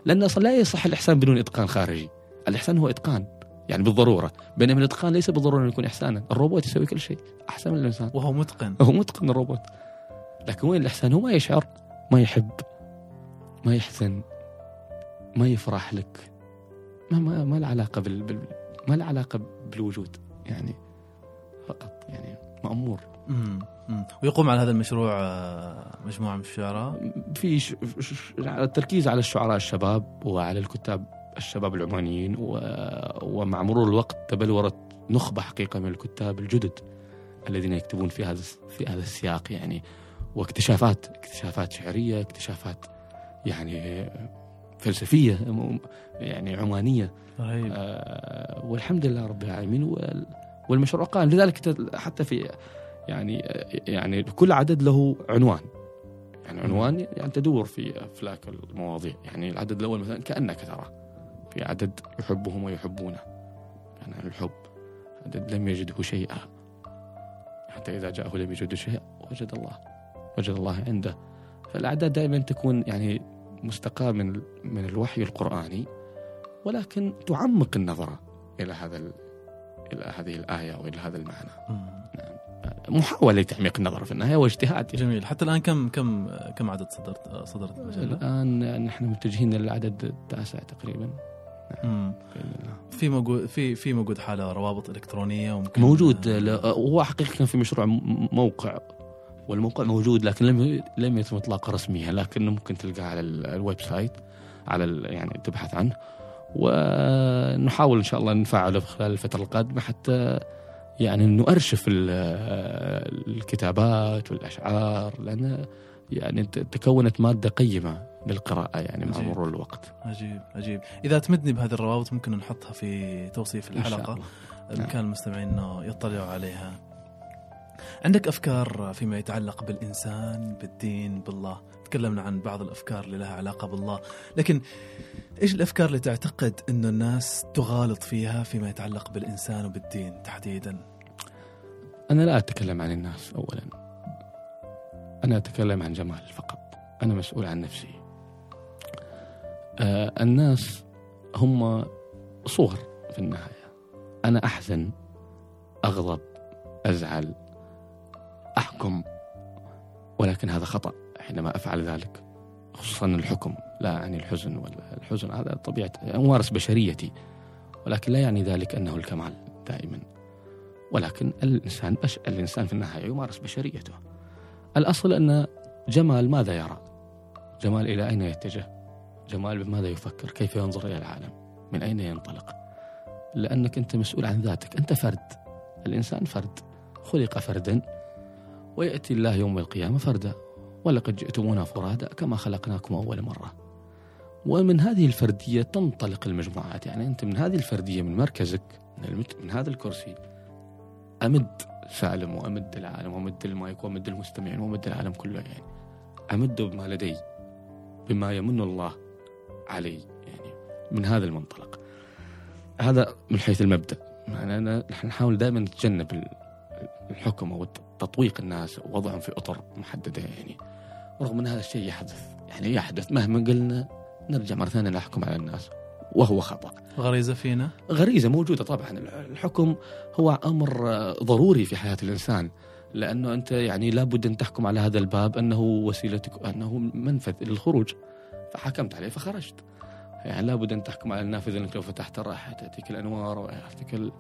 لأن أصلا لا يصح الإحسان بدون إتقان خارجي. الإحسان هو إتقان. يعني بالضرورة. بينما الإتقان ليس بالضرورة انه يكون إحسانا. الروبوت يسوي كل شيء. أحسن من الإنسان. وهو متقن. هو متقن الروبوت. لكن وين الإحسان هو ما يشعر ما يحب ما يحزن ما يفرح لك ما ما, ما له علاقة بال, بال ما له علاقة بالوجود يعني فقط يعني مأمور مم. مم. ويقوم على هذا المشروع آه، مجموعة من الشعراء في ش... ش... ش... التركيز على الشعراء الشباب وعلى الكتاب الشباب العمانيين و... ومع مرور الوقت تبلورت نخبة حقيقة من الكتاب الجدد الذين يكتبون في هذا في هذا السياق يعني واكتشافات اكتشافات شعرية اكتشافات يعني فلسفية يعني عمانية. رهيب آه، والحمد لله رب العالمين وال- والمشروع قائم لذلك حتى في يعني يعني كل عدد له عنوان. يعني عنوان يعني تدور في أفلاك المواضيع. يعني العدد الأول مثلا كأنك ترى في عدد يحبهم ويحبونه. يعني الحب عدد لم يجده شيئا. حتى إذا جاءه لم يجده شيئا وجد الله. وجد الله عنده فالأعداد دائما تكون يعني مستقاة من من الوحي القرآني ولكن تعمق النظرة إلى هذا. إلى هذه الآية وإلى هذا المعنى مم. محاولة لتعميق النظر في النهاية واجتهاد يعني. جميل حتى الآن كم كم كم عدد صدرت صدرت المجله؟ الآن نحن متجهين للعدد التاسع تقريبا الله في موجود في في موجود حالة روابط إلكترونية وممكن موجود هو حقيقة كان في مشروع موقع والموقع موجود لكن لم لم يتم اطلاقه رسميا لكنه ممكن تلقاه على ال- ال website على يعني تبحث عنه. ونحاول إن شاء الله نفعله خلال الفترة القادمة حتى يعني نؤرشف ال- الكتابات والأشعار لأن يعني تكونت مادة قيمة للقراءة يعني مع. مرور الوقت. عجيب عجيب. إذا تمدني بهذه الروابط ممكن نحطها في توصيف الحلقة. الله. بإمكان المستمعين إنه يطلعوا عليها. عندك أفكار فيما يتعلق بالإنسان بالدين بالله؟ تكلمنا عن بعض الأفكار اللي لها علاقة بالله. لكن إيش الأفكار اللي تعتقد إنه الناس تغالط فيها فيما يتعلق بالإنسان وبالدين تحديدا؟ أنا لا أتكلم عن الناس أولا. أنا أتكلم عن جمال فقط. أنا مسؤول عن نفسي. آه الناس هم صور في النهاية. أنا أحزن أغضب أزعل. أحكم ولكن هذا خطأ حينما أفعل ذلك خصوصا الحكم لا يعني الحزن ولا الحزن هذا طبيعة أمارس بشريتي ولكن لا يعني ذلك أنه الكمال دائما. ولكن الإنسان بش... الإنسان في النهاية يمارس بشريته. الأصل أن جمال ماذا يرى؟ جمال إلى أين يتجه؟ جمال بماذا يفكر؟ كيف ينظر إلى العالم؟ من أين ينطلق؟ لأنك أنت مسؤول عن ذاتك. أنت فرد. الإنسان فرد. خلق فردا. ويأتي الله يوم القيامة فردا. ولقد جئتمونا فرادا كما خلقناكم أول مرة. ومن هذه الفردية تنطلق المجموعات. يعني أنت من هذه الفردية من مركزك من. من هذا الكرسي. أمد سالم وأمد العالم وأمد المايك وأمد المستمعين وأمد العالم كله. يعني أمده بما لدي بما يمن الله علي. يعني من هذا المنطلق. هذا من حيث المبدأ. يعني أنا نحن نحاول دائما نتجنب الحكم أو تطويق الناس ووضعهم في أطر محددة يعني. رغم أن هذا الشيء يحدث يعني يحدث مهما قلنا نرجع مرة ثانية نحكم على الناس وهو خطأ. غريزة فينا؟ غريزة موجودة طبعا. الحكم هو أمر ضروري في حياة الإنسان لأنه أنت يعني لابد أن تحكم على هذا الباب أنه وسيلتك أنه منفذ للخروج. فحكمت عليه فخرجت. يعني لابد أن تحكم على النافذة أنك لو فتحت راح تأتيك الأنوار ويأتيك ال...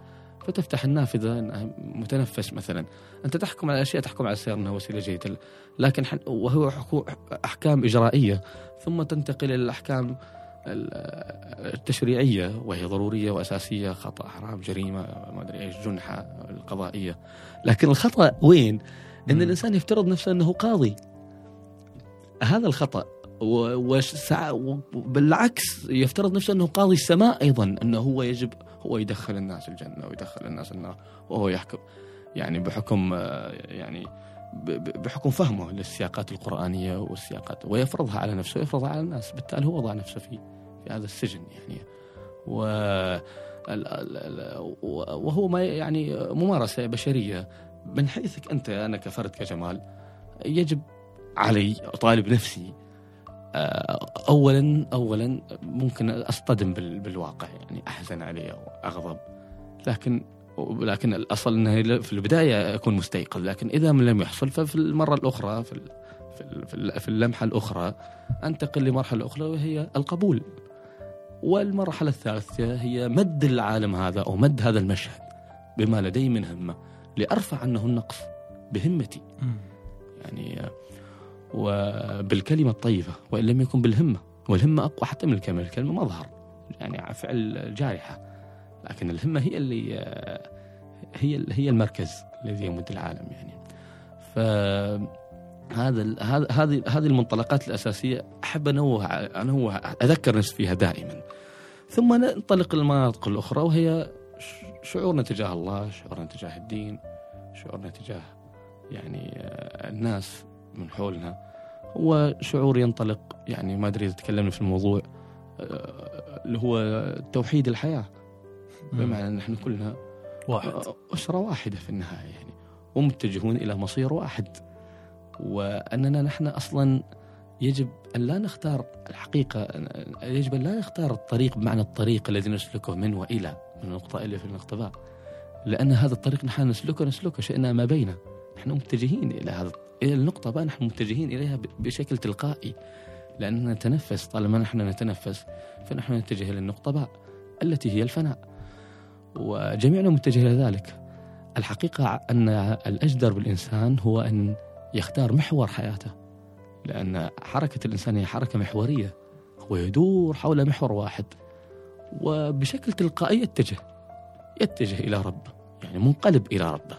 فتفتح النافذة متنفس مثلا. أنت تحكم على أشياء تحكم على السيارة أنها وسيلة جيدة. لكن حن... وهو أحكام إجرائية. ثم تنتقل إلى الأحكام التشريعية. وهي ضرورية وأساسية. خطأ حرام جريمة ما أدري إيش جنحة القضائية. لكن الخطأ وين؟ أن الإنسان يفترض نفسه أنه قاضي. هذا الخطأ وبالعكس يفترض نفسه أنه قاضي السماء أيضا أنه هو يجب هو يدخل الناس الجنة ويدخل الناس النار وهو يحكم. يعني بحكم يعني بحكم فهمه للسياقات القرآنية والسياقات ويفرضها على نفسه ويفرضها على الناس. بالتالي هو وضع نفسه في في هذا السجن يعني. و وهو ما يعني ممارسة بشرية. من حيثك أنت أنا كفرد كجمال يجب علي أطالب نفسي آه، اولا اولا ممكن أصطدم بالواقع يعني أحزن عليه أو أغضب. لكن لكن الأصل إنه في البداية أكون مستيقظ لكن إذا لم يحصل ففي المرة الأخرى في في في اللمحة الأخرى أنتقل لمرحلة أخرى وهي القبول. والمرحلة الثالثة هي مد العالم هذا أو مد هذا المشهد بما لدي من همة لأرفع عنه النقص بهمتي. يعني وبالكلمة الطيبة وإن لم يكن بالهمة. والهمة أقوى حتى من الكلمة الكلمة مظهر يعني فعل جارحة لكن الهمة هي اللي هي هي المركز الذي يمد العالم يعني. ف هذا هذه هذه المنطلقات الأساسية أحب أنوه أنوه أذكر نفسي فيها دائما. ثم ننطلق للمناطق الأخرى وهي شعورنا تجاه الله شعورنا تجاه الدين شعورنا تجاه يعني الناس. من حولنا. هو شعور ينطلق يعني ما أدري إذا تكلمنا في الموضوع آه، اللي هو توحيد الحياة. بمعنى ان نحن كلنا واحد. آه، أسرة واحدة في النهاية يعني ومتجهون إلى مصير واحد. وأننا نحن أصلا يجب أن لا نختار الحقيقة يجب أن لا نختار الطريق بمعنى الطريق الذي نسلكه من وإلى من النقطة إلى في النقطه باء لأن هذا الطريق نحن نسلكه نسلكه شئنا ما بينه. نحن متجهين إلى هذا إلى النقطة بقى نحن متجهين إليها بشكل تلقائي لأننا نتنفس طالما نحن نتنفس فنحن نتجه إلى النقطة باء التي هي الفناء. وجميعنا متجه إلى ذلك. الحقيقة أن الأجدر بالإنسان هو أن يختار محور حياته لأن حركة الإنسان هي حركة محورية هو يدور حول محور واحد. وبشكل تلقائي يتجه يتجه إلى ربه يعني منقلب إلى ربه.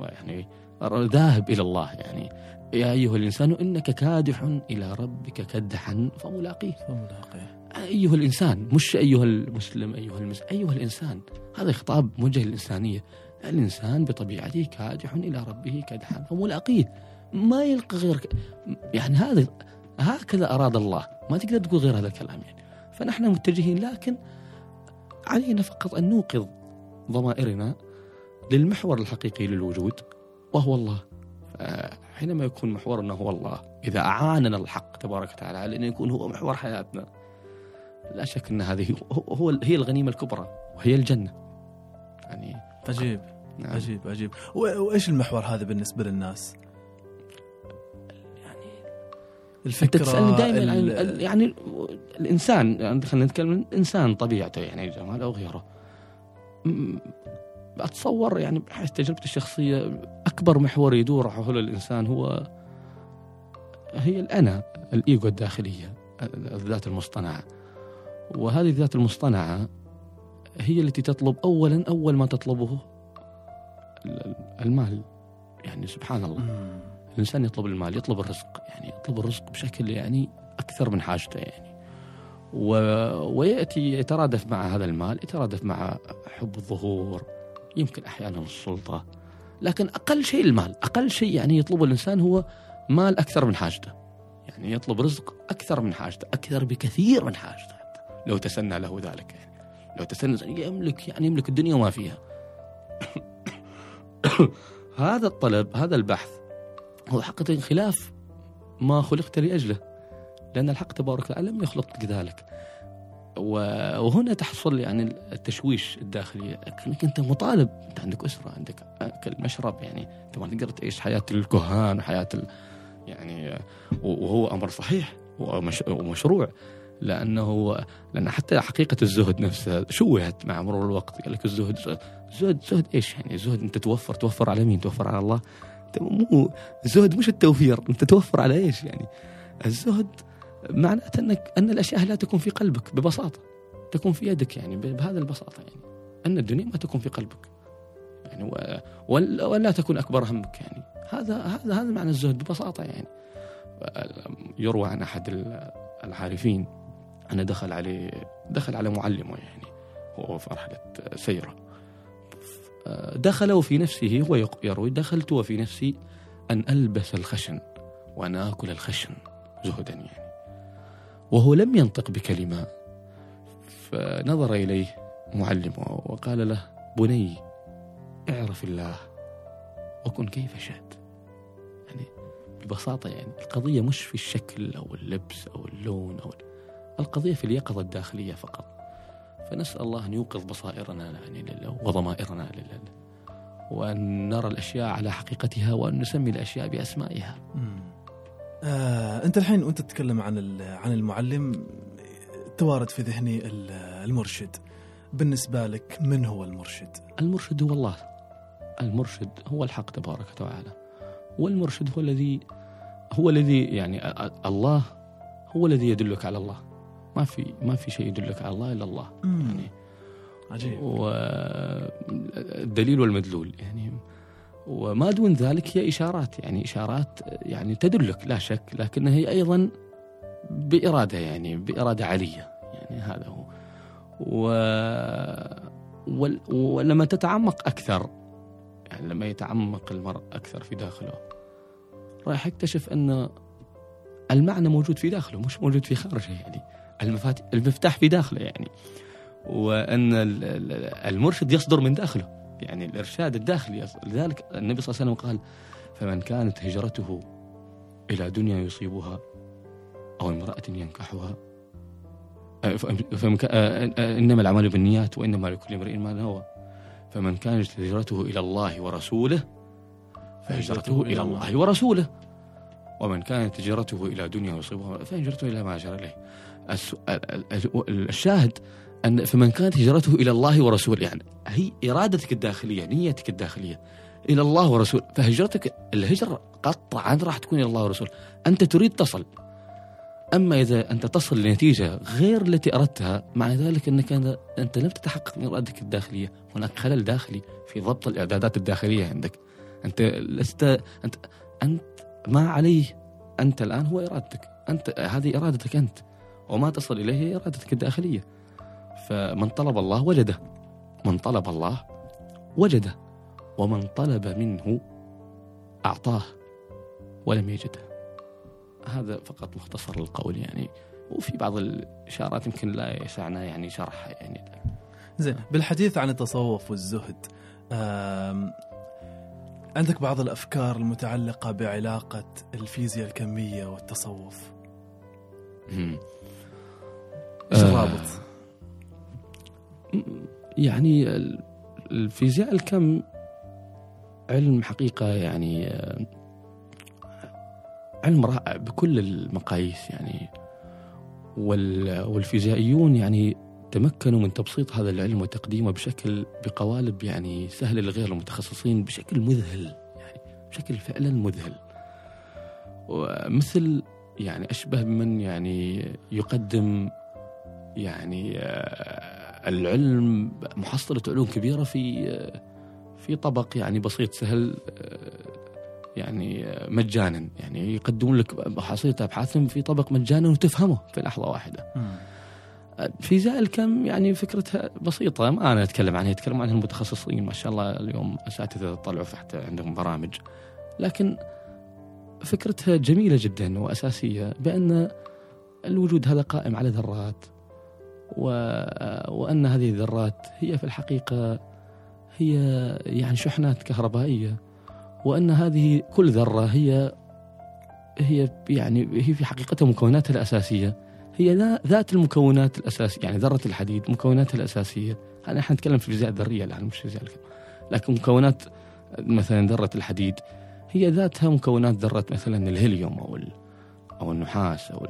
يعني ذاهب إلى الله يعني. يا أيها الإنسان إنك كادح إلى ربك كدحا فملاقيه. فملاقيه. أيها الإنسان مش أيها المسلم أيها المسلم أيها الإنسان. هذا خطاب موجه للإنسانية. الإنسان بطبيعته كادح إلى ربه كدحا فملاقيه. ما يلقى غير يعني هذا هكذا أراد الله. ما تقدر تقول غير هذا الكلام يعني. فنحن متجهين لكن علينا فقط أن نوقظ ضمائرنا للمحور الحقيقي للوجود. وهو الله. حينما يكون محورنا هو الله إذا أعاننا الحق تبارك وتعالى على أن يكون هو محور حياتنا لا شك أن هذه هو هي الغنيمة الكبرى وهي الجنة. يعني عجيب. نعم. عجيب عجيب. وإيش المحور هذا بالنسبة للناس؟ يعني الفكرة تسألني دائما عن يعني الإنسان يعني خلينا نتكلم الإنسان طبيعته يعني جمال أو أتصور يعني بحيث تجربتي الشخصية أكبر محور يدور حول الإنسان هو هي الأنا الإيجو الداخلية الذات المصطنعة وهذه الذات المصطنعة هي التي تطلب أولا أول ما تطلبه المال. يعني سبحان الله. مم. الإنسان يطلب المال يطلب الرزق. يعني يطلب الرزق بشكل يعني أكثر من حاجته يعني. و... ويأتي يترادف مع هذا المال يترادف مع حب الظهور يمكن أحيانا السلطة لكن أقل شيء المال. أقل شيء يعني يطلبه الإنسان هو مال أكثر من حاجته. يعني يطلب رزق أكثر من حاجته أكثر بكثير من حاجته حتى. لو تسنى له ذلك يعني. لو تسنى يملك يعني يملك الدنيا وما فيها. هذا الطلب هذا البحث هو حقيقة خلاف ما خلقت لأجله. لأن الحق تبارك وتعالى لم يخلقك لذلك. وهنا تحصل يعني التشويش الداخلي. انك أنت مطالب. أنت عندك أسرة عندك اكل مشرب يعني أنت ما تقدر تعيش حياة الكهان وحياه ال... يعني وهو أمر صحيح ومش... ومشروع. لأنه لأن حتى حقيقة الزهد نفسها شوهت مع مرور الوقت. قال لك الزهد زهد زهد إيش يعني؟ الزهد أنت توفر توفر على مين؟ توفر على الله. مو الزهد مش التوفير. أنت توفر على إيش يعني؟ الزهد معناته انك أن الأشياء لا تكون في قلبك ببساطة. تكون في يدك يعني ب- بهذه البساطة يعني. أن الدنيا ما تكون في قلبك. يعني ولا, تكون أكبر همك يعني. هذا هذا هذا معنى الزهد ببساطة يعني. يروى عن أحد ال- العارفين انه دخل عليه دخل على معلمه يعني هو في رحله سيرة. دخل وفي نفسه هو يروي دخلت وفي نفسي أن ألبس الخشن وأن آكل الخشن زهدا يعني. وهو لم ينطق بكلمة. فنظر إليه معلمه وقال له بني اعرف الله وكن كيف شئت. يعني ببساطة يعني القضية مش في الشكل أو اللبس أو اللون أو القضية في اليقظة الداخلية فقط. فنسأل الله أن يوقظ بصائرنا يعني وضمائرنا لله وأن نرى الأشياء على حقيقتها وأن نسمي الأشياء بأسمائها. مم. آه، انت الحين وانت تتكلم عن ال- عن المعلم توارد في ذهني ال- المرشد. بالنسبة لك من هو المرشد؟ المرشد هو الله. المرشد هو الحق تبارك وتعالى. والمرشد هو الذي هو الذي يعني الله هو الذي يدلك على الله. ما في ما في شيء يدلك على الله إلا الله. يعني عجيب. والدليل والمدلول. يعني وما دون ذلك هي إشارات يعني إشارات يعني تدلك لا شك لكنها هي أيضا بإرادة يعني بإرادة عاليه يعني هذا هو. و ولما تتعمق أكثر يعني لما يتعمق المرء أكثر في داخله راح يكتشف أن المعنى موجود في داخله مش موجود في خارجه يعني المفتاح في داخله يعني. ال- المرشد يصدر من داخله. يعني الإرشاد الداخلي. لذلك النبي صلى الله عليه وسلم قال فمن كانت هجرته إلى دنيا يصيبها أو امرأة ينكحها آه، آه، آه، إنما الأعمال بالنيات وإنما لكل امرئ ما نوى فمن كانت هجرته إلى الله ورسوله فهجرته إلى الله. ورسوله. ومن كانت هجرته إلى دنيا يصيبها فهجرته إلى ما هاجر ال- الشاهد أن فمن كانت هجرته إلى الله ورسوله يعني هي إرادتك الداخلية نيتك الداخلية. إلى الله ورسوله. فهجرتك الهجرة قطعا راح تكون إلى الله ورسوله. أنت تريد تصل. أما إذا أنت تصل لنتيجة غير التي أردتها معنى ذلك أنك أنت- لم تتحقق من إرادتك الداخلية هناك خلل داخلي في ضبط الإعدادات الداخلية عندك. أنت لست أنت أنت ما عليه. أنت الآن هو إرادتك. أنت هذه إرادتك أنت. وما تصل إليه هي إرادتك الداخلية. فمن طلب الله وجده من طلب الله وجده ومن طلب منه أعطاه ولم يجده هذا فقط مختصر القول يعني وفي بعض الإشارات يمكن لا يسعنا يعني شرحها يعني زين بالحديث عن التصوف والزهد عندك بعض الأفكار المتعلقة بعلاقة الفيزياء الكمية والتصوف. إيش آه. الرابط؟ يعني ال- الفيزياء الكم علم حقيقة يعني آه، علم رائع بكل المقاييس يعني. وال- والفيزيائيون يعني تمكنوا من تبسيط هذا العلم وتقديمه بشكل بقوالب يعني سهلة لغير المتخصصين بشكل مذهل يعني بشكل فعلا مذهل. ومثل يعني أشبه بمن يعني يقدم يعني آه، العلم محصلة علوم كبيرة في في طبق يعني بسيط سهل يعني مجانا يعني يقدمون لك حصيله أبحاثهم في طبق مجانا وتفهمه في لحظة واحدة. مم. في زائل كم يعني فكرتها بسيطة ما أنا أتكلم عنها يتكلم عنها المتخصصين ما شاء الله اليوم أساتذة طلعوا حتى عندهم برامج لكن فكرتها جميلة جدا وأساسية بأن الوجود هذا قائم على ذرات. وأن هذه الذرات هي في الحقيقة هي يعني شحنات كهربائية وأن هذه كل ذرة هي هي يعني هي في حقيقتها مكوناتها الأساسية هي ذا- ذات المكونات الأساسية يعني ذرة الحديد مكوناتها الأساسية. إحنا نتكلم في الفيزياء الذرية الآن مش فيزياء الكم. لكن مكونات مثلا ذرة الحديد هي ذاتها مكونات ذرة مثلا الهيليوم أو أو النحاس أو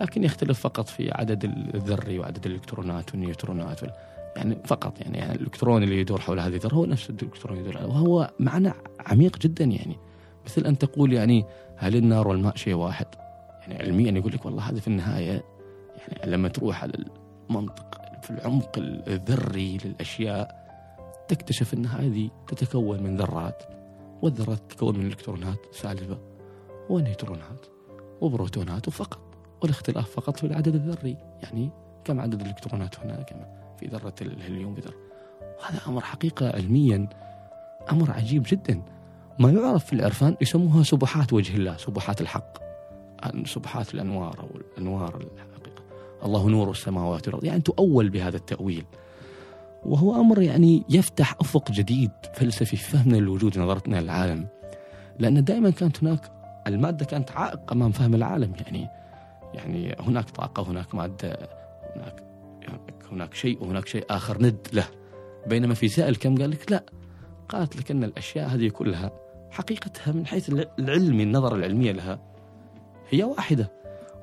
لكن يختلف فقط في عدد الذري وعدد الإلكترونات والنيوترونات وال- يعني فقط يعني, يعني الإلكترون اللي يدور حول هذه الذرة هو نفس الإلكترون اللي يدور عليه وهو معنى عميق جدا يعني. مثل أن تقول يعني هل النار والماء شيء واحد؟ يعني علميا يقول لك والله هذا في النهاية يعني لما تروح على المنطق في العمق الذري للأشياء تكتشف أن هذه تتكون من ذرات والذرات تتكون من إلكترونات سالبة ونيوترونات وبروتونات وفقط. والاختلاف فقط في العدد الذري يعني كم عدد الإلكترونات هنا كم في ذرة الهليوم بذرة هذا أمر حقيقة علميا أمر عجيب جدا. ما يعرف في العرفان يسموها سبحات وجه الله سبحات الحق. سبحات الأنوار أو الأنوار الحقيقة. الله نور السماوات والأرض. يعني تؤول بهذا التأويل. وهو أمر يعني يفتح أفق جديد فلسفي في فهمنا للوجود نظرتنا للعالم. لأن دائما كانت هناك المادة كانت عائق أمام فهم العالم يعني يعني هناك طاقة هناك مادة هناك هناك شيء وهناك شيء آخر ند له. بينما في سائل كم قال لك لا قالت لك أن الأشياء هذه كلها حقيقتها من حيث العلمي النظرة العلمية لها هي واحدة.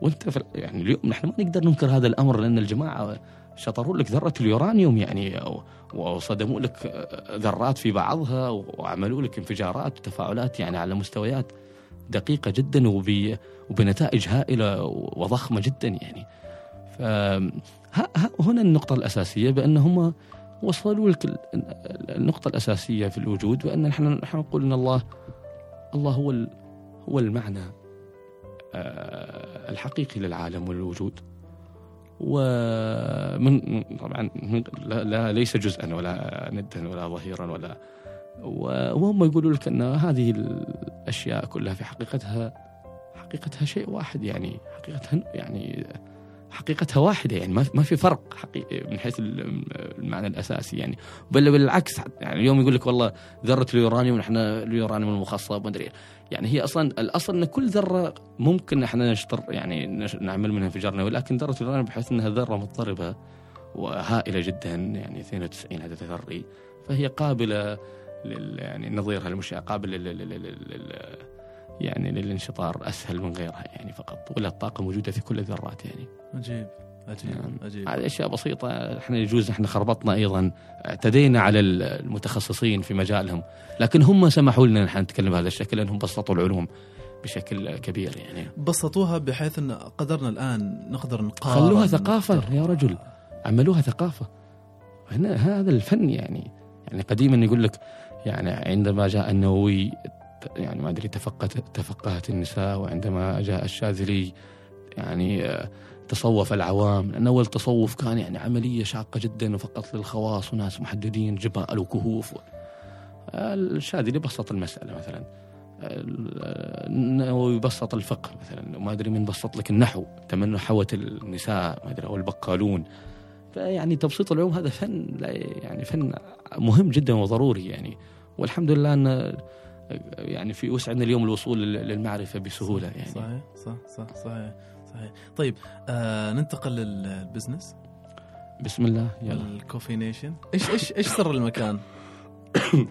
وأنت يعني اليوم نحن ما نقدر ننكر هذا الأمر لأن الجماعة شطروا لك ذرة اليورانيوم يعني وصدموا لك ذرات في بعضها وعملوا لك انفجارات وتفاعلات يعني على مستويات دقيقة جدا وب وبنتائج هائلة وضخمة جدا يعني. ف هنا النقطة الأساسية بان هم وصلوا لك النقطة الأساسية في الوجود بأن نحن نحن نقول إن الله الله هو هو المعنى الحقيقي للعالم والوجود. ومن طبعا لا ليس جزءا ولا ندا ولا ظهيرا ولا وهم يقولوا لك أن هذه الأشياء كلها في حقيقتها حقيقتها شيء واحد يعني حقيقتها يعني حقيقتها واحدة يعني ما في فرق حقيقي من حيث المعنى الأساسي يعني. بل بالعكس يعني اليوم يقول لك والله ذرة اليورانيوم نحن اليورانيوم المخصب ما ادري يعني هي أصلا الأصل أن كل ذرة ممكن إحنا نشتر يعني نعمل منها انفجار نووي لكن ذرة اليورانيوم بحيث إنها ذرة مضطربة وهائلة جدا يعني 92 عدد ذري فهي قابلة لل يعني نظيرها المشع قابل لل, لل, لل, لل يعني للانشطار أسهل من غيرها يعني فقط ولا الطاقة موجودة في كل الذرات يعني. عجيب عجيب يعني عجيب. هذه أشياء بسيطة إحنا يجوز إحنا خربطنا أيضا اعتدينا على المتخصصين في مجالهم لكن هم سمحوا لنا نحن نتكلم بهذا الشكل لأنهم بسطوا العلوم بشكل كبير يعني. بسطوها بحيث إن قدرنا الآن نقدر نقارن. خلوها ثقافة يا رجل عملوها ثقافة. هنا هذا الفن يعني يعني قديما يقول لك يعني عندما جاء النووي يعني ما أدري تفقهت تفقهت النساء وعندما جاء الشاذلي يعني تصوف العوام لأن أول تصوف كان يعني عملية شاقة جدا وفقط للخواص وناس محددين جبال وكهوف الشاذلي بسط المسألة مثلا ويبسط الفقه مثلا وما أدري من بسط لك النحو تمنى حوت النساء ما أدري أو البقالون. فيعني تبسيط العلوم هذا فن يعني فن مهم جدا وضروري يعني. والحمد لله أن يعني في وسعنا اليوم الوصول للمعرفة بسهولة يعني. صحيح صح صح صحيح صحيح. طيب آه ننتقل لل business. بسم الله يلا. ال Coffee Nation. إيش إيش إيش سر المكان؟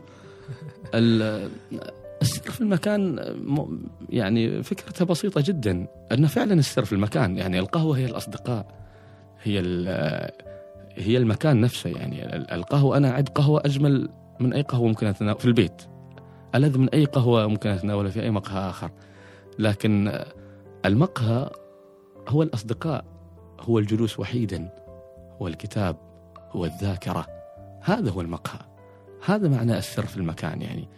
السر في المكان يعني فكرتها بسيطة جدا. أن فعلا السر في المكان يعني القهوة هي الأصدقاء هي هي المكان نفسه يعني. القهوة أنا أعد قهوة أجمل من أي قهوة ممكن أتناول في البيت. ألذ من أي قهوة ممكن أتناولها في أي مقهى آخر. لكن آه، المقهى هو الأصدقاء هو الجلوس وحيدا هو الكتاب هو الذاكرة. هذا هو المقهى. هذا معنى السر في المكان يعني.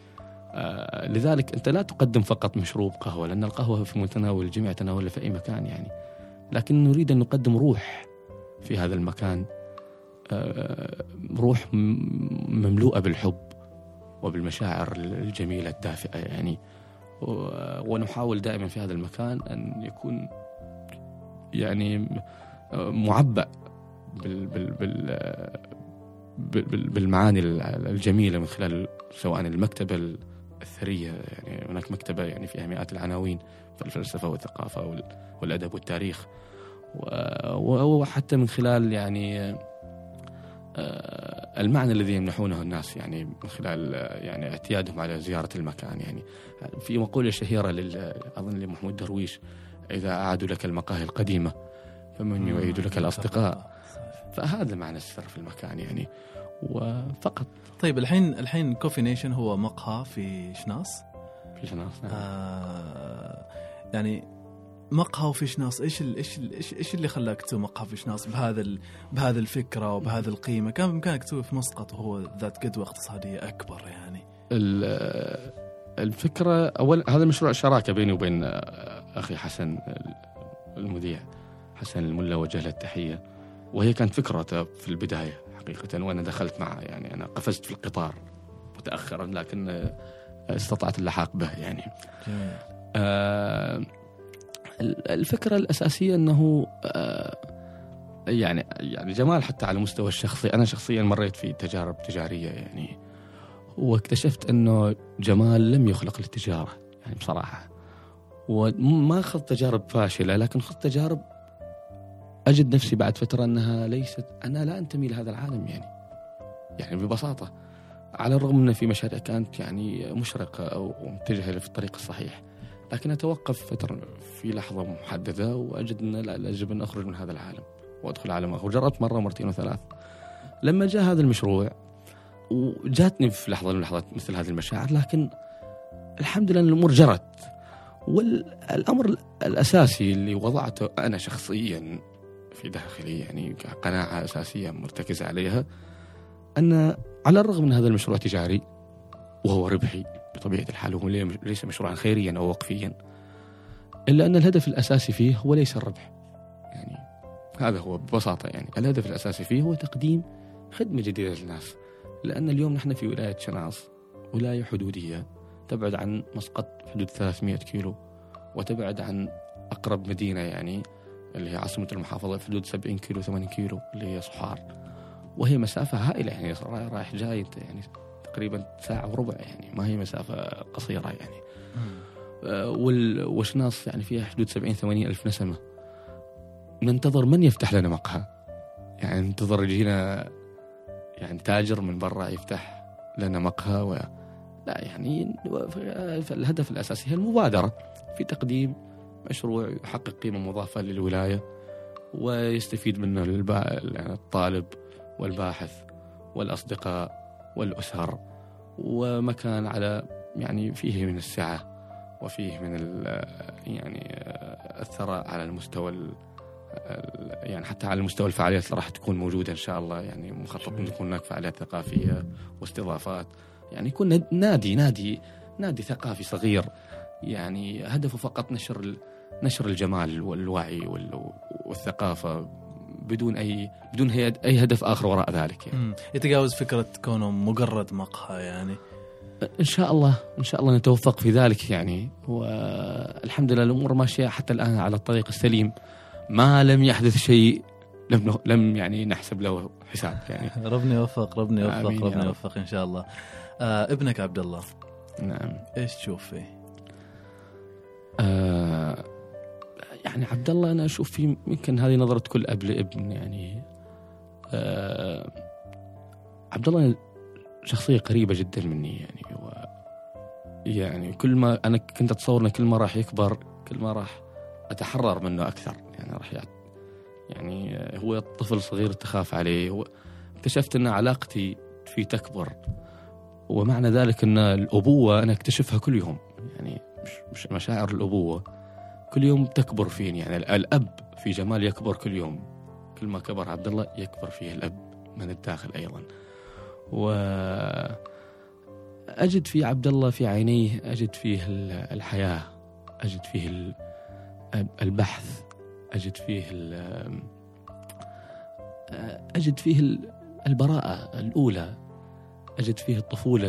آه لذلك أنت لا تقدم فقط مشروب قهوة لأن القهوة في متناول الجميع تناولها في أي مكان يعني. لكن نريد أن نقدم روح في هذا المكان. روح م- مملوءة بالحب وبالمشاعر الجميلة الدافئة يعني. ونحاول دائما في هذا المكان أن يكون يعني آه، معبأ بال بال بال آه، بال- بال- بالمعاني الجميلة من خلال سواء المكتبة الثرية يعني هناك مكتبة يعني فيها مئات العناوين في الفلسفة والثقافة وال- والأدب والتاريخ. وحتى من خلال يعني آه، المعنى الذي يمنحونه الناس يعني من خلال آه، يعني اعتيادهم على زيارة المكان يعني. في مقولة شهيرة لل أظن لمحمود درويش إذا أعادوا لك المقاهي القديمة فمن يعيد لك الأصدقاء. فهذا معنى السر في المكان يعني. وفقط. طيب الحين الحين Coffee Nation هو مقهى في شناص في شناص نعم. آه يعني مقهى وفي شناص إيش ال إيش ال إيش إيش اللي خلاك تسوي مقهى في شناص بهذا ال بهذه الفكرة وبهذه القيمة؟ كان بإمكانك تسوي في مسقط وهو ذات جدوى اقتصادية أكبر يعني. ال- الفكرة أول هذا مشروع شراكة بيني وبين أخي حسن المذيع حسن الملا وجه له التحية. وهي كانت فكرته في البداية حقيقة وأنا دخلت معه يعني. أنا قفزت في القطار متأخرا لكن استطعت اللحاق به يعني. جميل. آه، الفكرة الأساسية أنه آه، يعني يعني جمال حتى على المستوى الشخصي. أنا شخصيا مريت في تجارب تجارية يعني واكتشفت أنه جمال لم يخلق للتجارة يعني بصراحة. وما أخذت تجارب فاشلة لكن أخذت تجارب أجد نفسي بعد فترة أنها ليست أنا لا أنتمي لهذا العالم يعني. يعني ببساطة على الرغم أن في مشاريع كانت يعني مشرقة أو متجهة في الطريق الصحيح. لكن أتوقف فترة في لحظة محددة وأجد أن لا يجب أن أخرج من هذا العالم وأدخل عالم آخر. جربت مرة ومرتين وثلاث. لما جاء هذا المشروع وجاتني في لحظة من اللحظات مثل هذه المشاعر لكن الحمد لله الأمور جرت. والأمر الأساسي اللي وضعته أنا شخصيا في داخلي يعني قناعة أساسية مرتكزة عليها أن على الرغم من هذا المشروع تجاري وهو ربحي بطبيعة الحال وهو ليس مشروعا خيريا أو وقفيا. إلا أن الهدف الأساسي فيه هو ليس الربح. يعني هذا هو ببساطة يعني. الهدف الأساسي فيه هو تقديم خدمة جديدة للناس. لأن اليوم نحن في ولاية شناص ولاية حدودية تبعد عن مسقط حدود 300 كيلو وتبعد عن أقرب مدينة يعني اللي هي عاصمة المحافظة في حدود 70 كيلو 80 كيلو اللي هي صحار. وهي مسافة هائلة يعني رايح جاي أنت يعني تقريبا ساعة وربع يعني ما هي مسافة قصيرة يعني. آه، وال- وشناص يعني فيها حدود 70 80 ألف نسمة. ننتظر من يفتح لنا مقهى؟ يعني ننتظر يجينا يعني تاجر من برا يفتح لنا مقهى و... لا يعني الهدف الأساسي هي المبادرة في تقديم مشروع يحقق قيمة مضافة للولاية ويستفيد منه. يعني الطالب والباحث والأصدقاء. والأسر ومكان على يعني فيه من السعة وفيه من يعني الثراء على المستوى ال- ال- يعني حتى على مستوى الفعاليات اللي راح تكون موجودة إن شاء الله. يعني مخطط أن تكون هناك فعاليات ثقافية واستضافات. يعني يكون نادي نادي نادي ثقافي صغير. يعني هدفه فقط نشر نشر الجمال والوعي وال- والثقافة. بدون أي بدون أي هدف آخر وراء ذلك يعني. يتجاوز فكرة كونه مجرد مقهى يعني. إن شاء الله إن شاء الله نتوفق في ذلك يعني. والحمد لله الأمور ماشية حتى الآن على الطريق السليم. ما لم يحدث شيء لم لم يعني نحسب له حساب يعني. ربنا يوفق ربنا يوفق ربنا رب. يوفق إن شاء الله. آه ابنك عبد الله. نعم. إيش تشوف فيه؟ آه يعني عبد الله أنا أشوف فيه يمكن هذه نظرة كل أب لابن يعني آه عبد الله شخصية قريبة جدا مني يعني و يعني كل ما أنا كنت أتصور إنه كل ما راح يكبر كل ما راح أتحرر منه أكثر يعني راح يعني آه، هو طفل صغير تخاف عليه هو اكتشفت إن علاقتي فيه تكبر ومعنى ذلك إن الأبوة أنا أكتشفها كل يوم يعني مش, مش مشاعر الأبوة. كل يوم تكبر فيني يعني ال- الأب في جمال يكبر كل يوم. كل ما كبر عبد الله يكبر فيه الأب من الداخل أيضا. و أجد في عبد الله في عينيه أجد فيه ال- الحياة أجد فيه ال- البحث أجد فيه أجد فيه ال- البراءة الأولى أجد فيه الطفولة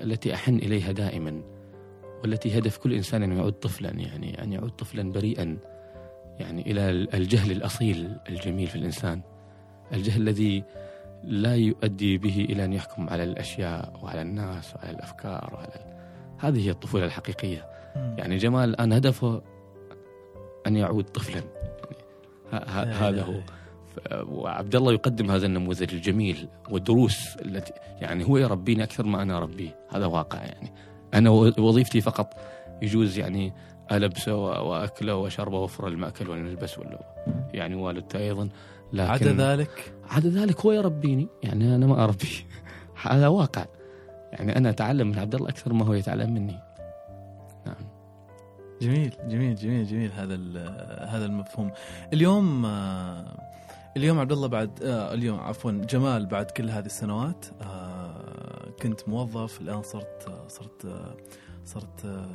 التي أحن إليها دائما. والتي هدف كل إنسان أن يعود طفلا يعني أن يعود طفلا بريئا يعني إلى الجهل الأصيل الجميل في الإنسان. الجهل الذي لا يؤدي به إلى أن يحكم على الأشياء وعلى الناس وعلى الأفكار وعلى ال... هذه هي الطفولة الحقيقية. يعني جمال الآن هدفه أن يعود طفلا. يعني هذا هو. وعبد الله يقدم هذا النموذج الجميل والدروس التي يعني هو يربيني أكثر ما أنا اربيه هذا واقع يعني. أنا وظيفتي فقط يجوز يعني البسه وأكله واشربه وفر المأكل والملبس ولا يعني والدته أيضا لكن عدا ذلك؟ عدا ذلك هو يربيني يعني أنا ما اربيه هذا واقع. يعني أنا أتعلم من عبد الله أكثر ما هو يتعلم مني. نعم. جميل جميل جميل جميل هذا هذا المفهوم. اليوم آه، اليوم عبد الله بعد آه، اليوم عفوا جمال بعد كل هذه السنوات آه، كنت موظف الآن صرت صرت صرت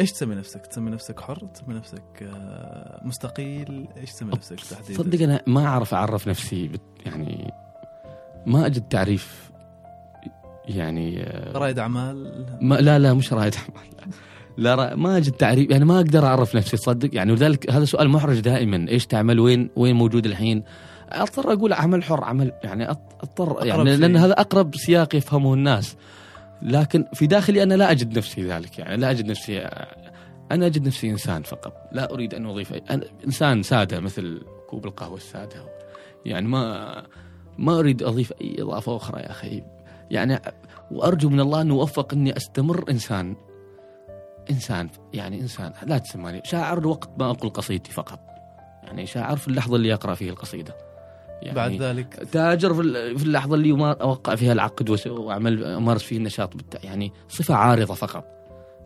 إيش تسمي نفسك؟ تسمي نفسك حر؟ تسمي نفسك آه، مستقيل؟ إيش تسمي نفسك تحديدا؟ صدق أنا ما أعرف أعرف نفسي يعني ما أجد تعريف يعني آه، رائد أعمال ما لا لا مش رائد أعمال لا را ما أجد تعريف يعني ما أقدر أعرف نفسي تصدق يعني ولذلك هذا سؤال محرج دائما إيش تعمل وين وين موجود الحين أضطر أقول عمل حر عمل يعني أضطر يعني لأن. هذا أقرب سياق يفهمه الناس. لكن في داخلي أنا لا أجد نفسي ذلك يعني لا أجد نفسي أنا أجد نفسي إنسان فقط. لا أريد أن أضيف أنا إنسان سادة مثل كوب القهوة السادة. يعني ما ما أريد أضيف أي إضافة أخرى يا أخي. يعني وأرجو من الله أن اوفق أني أستمر إنسان إنسان يعني إنسان لا تسماني شاعر وقت ما أقول قصيدتي فقط. يعني شاعر في اللحظة اللي اقرا فيه القصيدة. يعني بعد ذلك. تاجر في ال- في اللحظة اللي أوقع فيها العقد واعمل امارس فيه النشاط. يعني صفة عارضة فقط.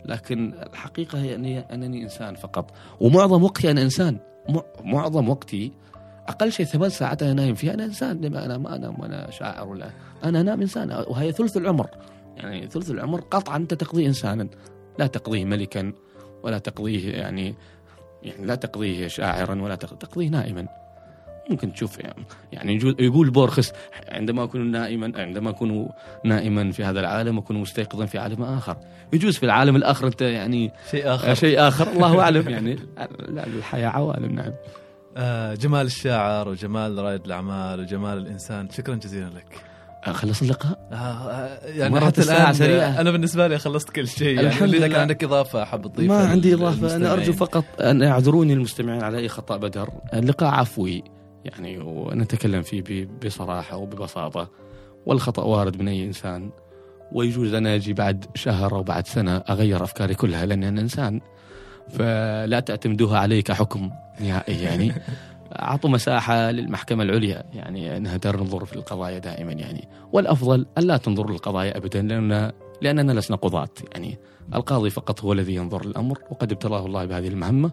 لكن الحقيقة هي اني أنني إنسان فقط. ومعظم وقتي أنا إنسان. مع- معظم وقتي أقل شيء ثمان ساعات أنا نايم فيها أنا إنسان. لما أنا ما أنام وأنا شاعر ولا أنا انام إنسان. وهي ثلث العمر. يعني ثلث العمر قطعا أنت تقضيه انسانا. لا تقضيه ملكا ولا تقضيه يعني يعني لا تقضيه شاعرا ولا تق- تقضيه نائما. ممكن تشوف يعني, يعني يقول بورخس عندما أكون نائما عندما أكون نائما في هذا العالم أكون مستيقظا في عالم آخر. يجوز في العالم الآخر أنت يعني شيء آخر. شيء آخر. الله أعلم يعني. لا الحياة عوالم نعم. آه، جمال الشاعر وجمال رائد الأعمال وجمال الإنسان. شكرا جزيلا لك. خلص اللقاء؟ آه، آه، يعني مرت حتى الآن سريعة. أنا بالنسبة لي خلصت كل شيء يعني. الحمد إذا كان لله. عندك إضافة حاب تضيفها ما عندي إضافة. أنا. أرجو فقط أن يعذروني المستمعين على إي خطأ بدر. اللقاء عفوي. يعني ونتكلم فيه ب- بصراحة وببساطة. والخطأ وارد من أي إنسان. ويجوز أنا أجي بعد شهر أو بعد سنة أغير أفكاري كلها لأني أنا إنسان. فلا تعتمدوها علي كحكم نهائي يعني. أعطوا مساحة للمحكمة العليا يعني إنها تنظر في القضايا دائما يعني. والأفضل أن لا تنظر للقضايا ابدا لأن لأننا لسنا قضاة يعني. القاضي فقط هو الذي ينظر للأمر وقد ابتلاه الله بهذه المهمة.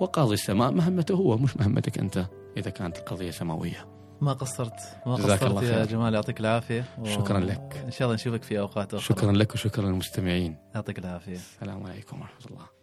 وقاضي السماء مهمته هو مش مهمتك أنت. إذا كانت القضية سماوية. ما قصرت. ما قصرت الله يا خير. جمال. يعطيك العافية. و- شكراً لك. ان شاء الله نشوفك في أوقات أخرى. شكرا لك وشكرا للمستمعين. يعطيك العافية. السلام عليكم ورحمة الله.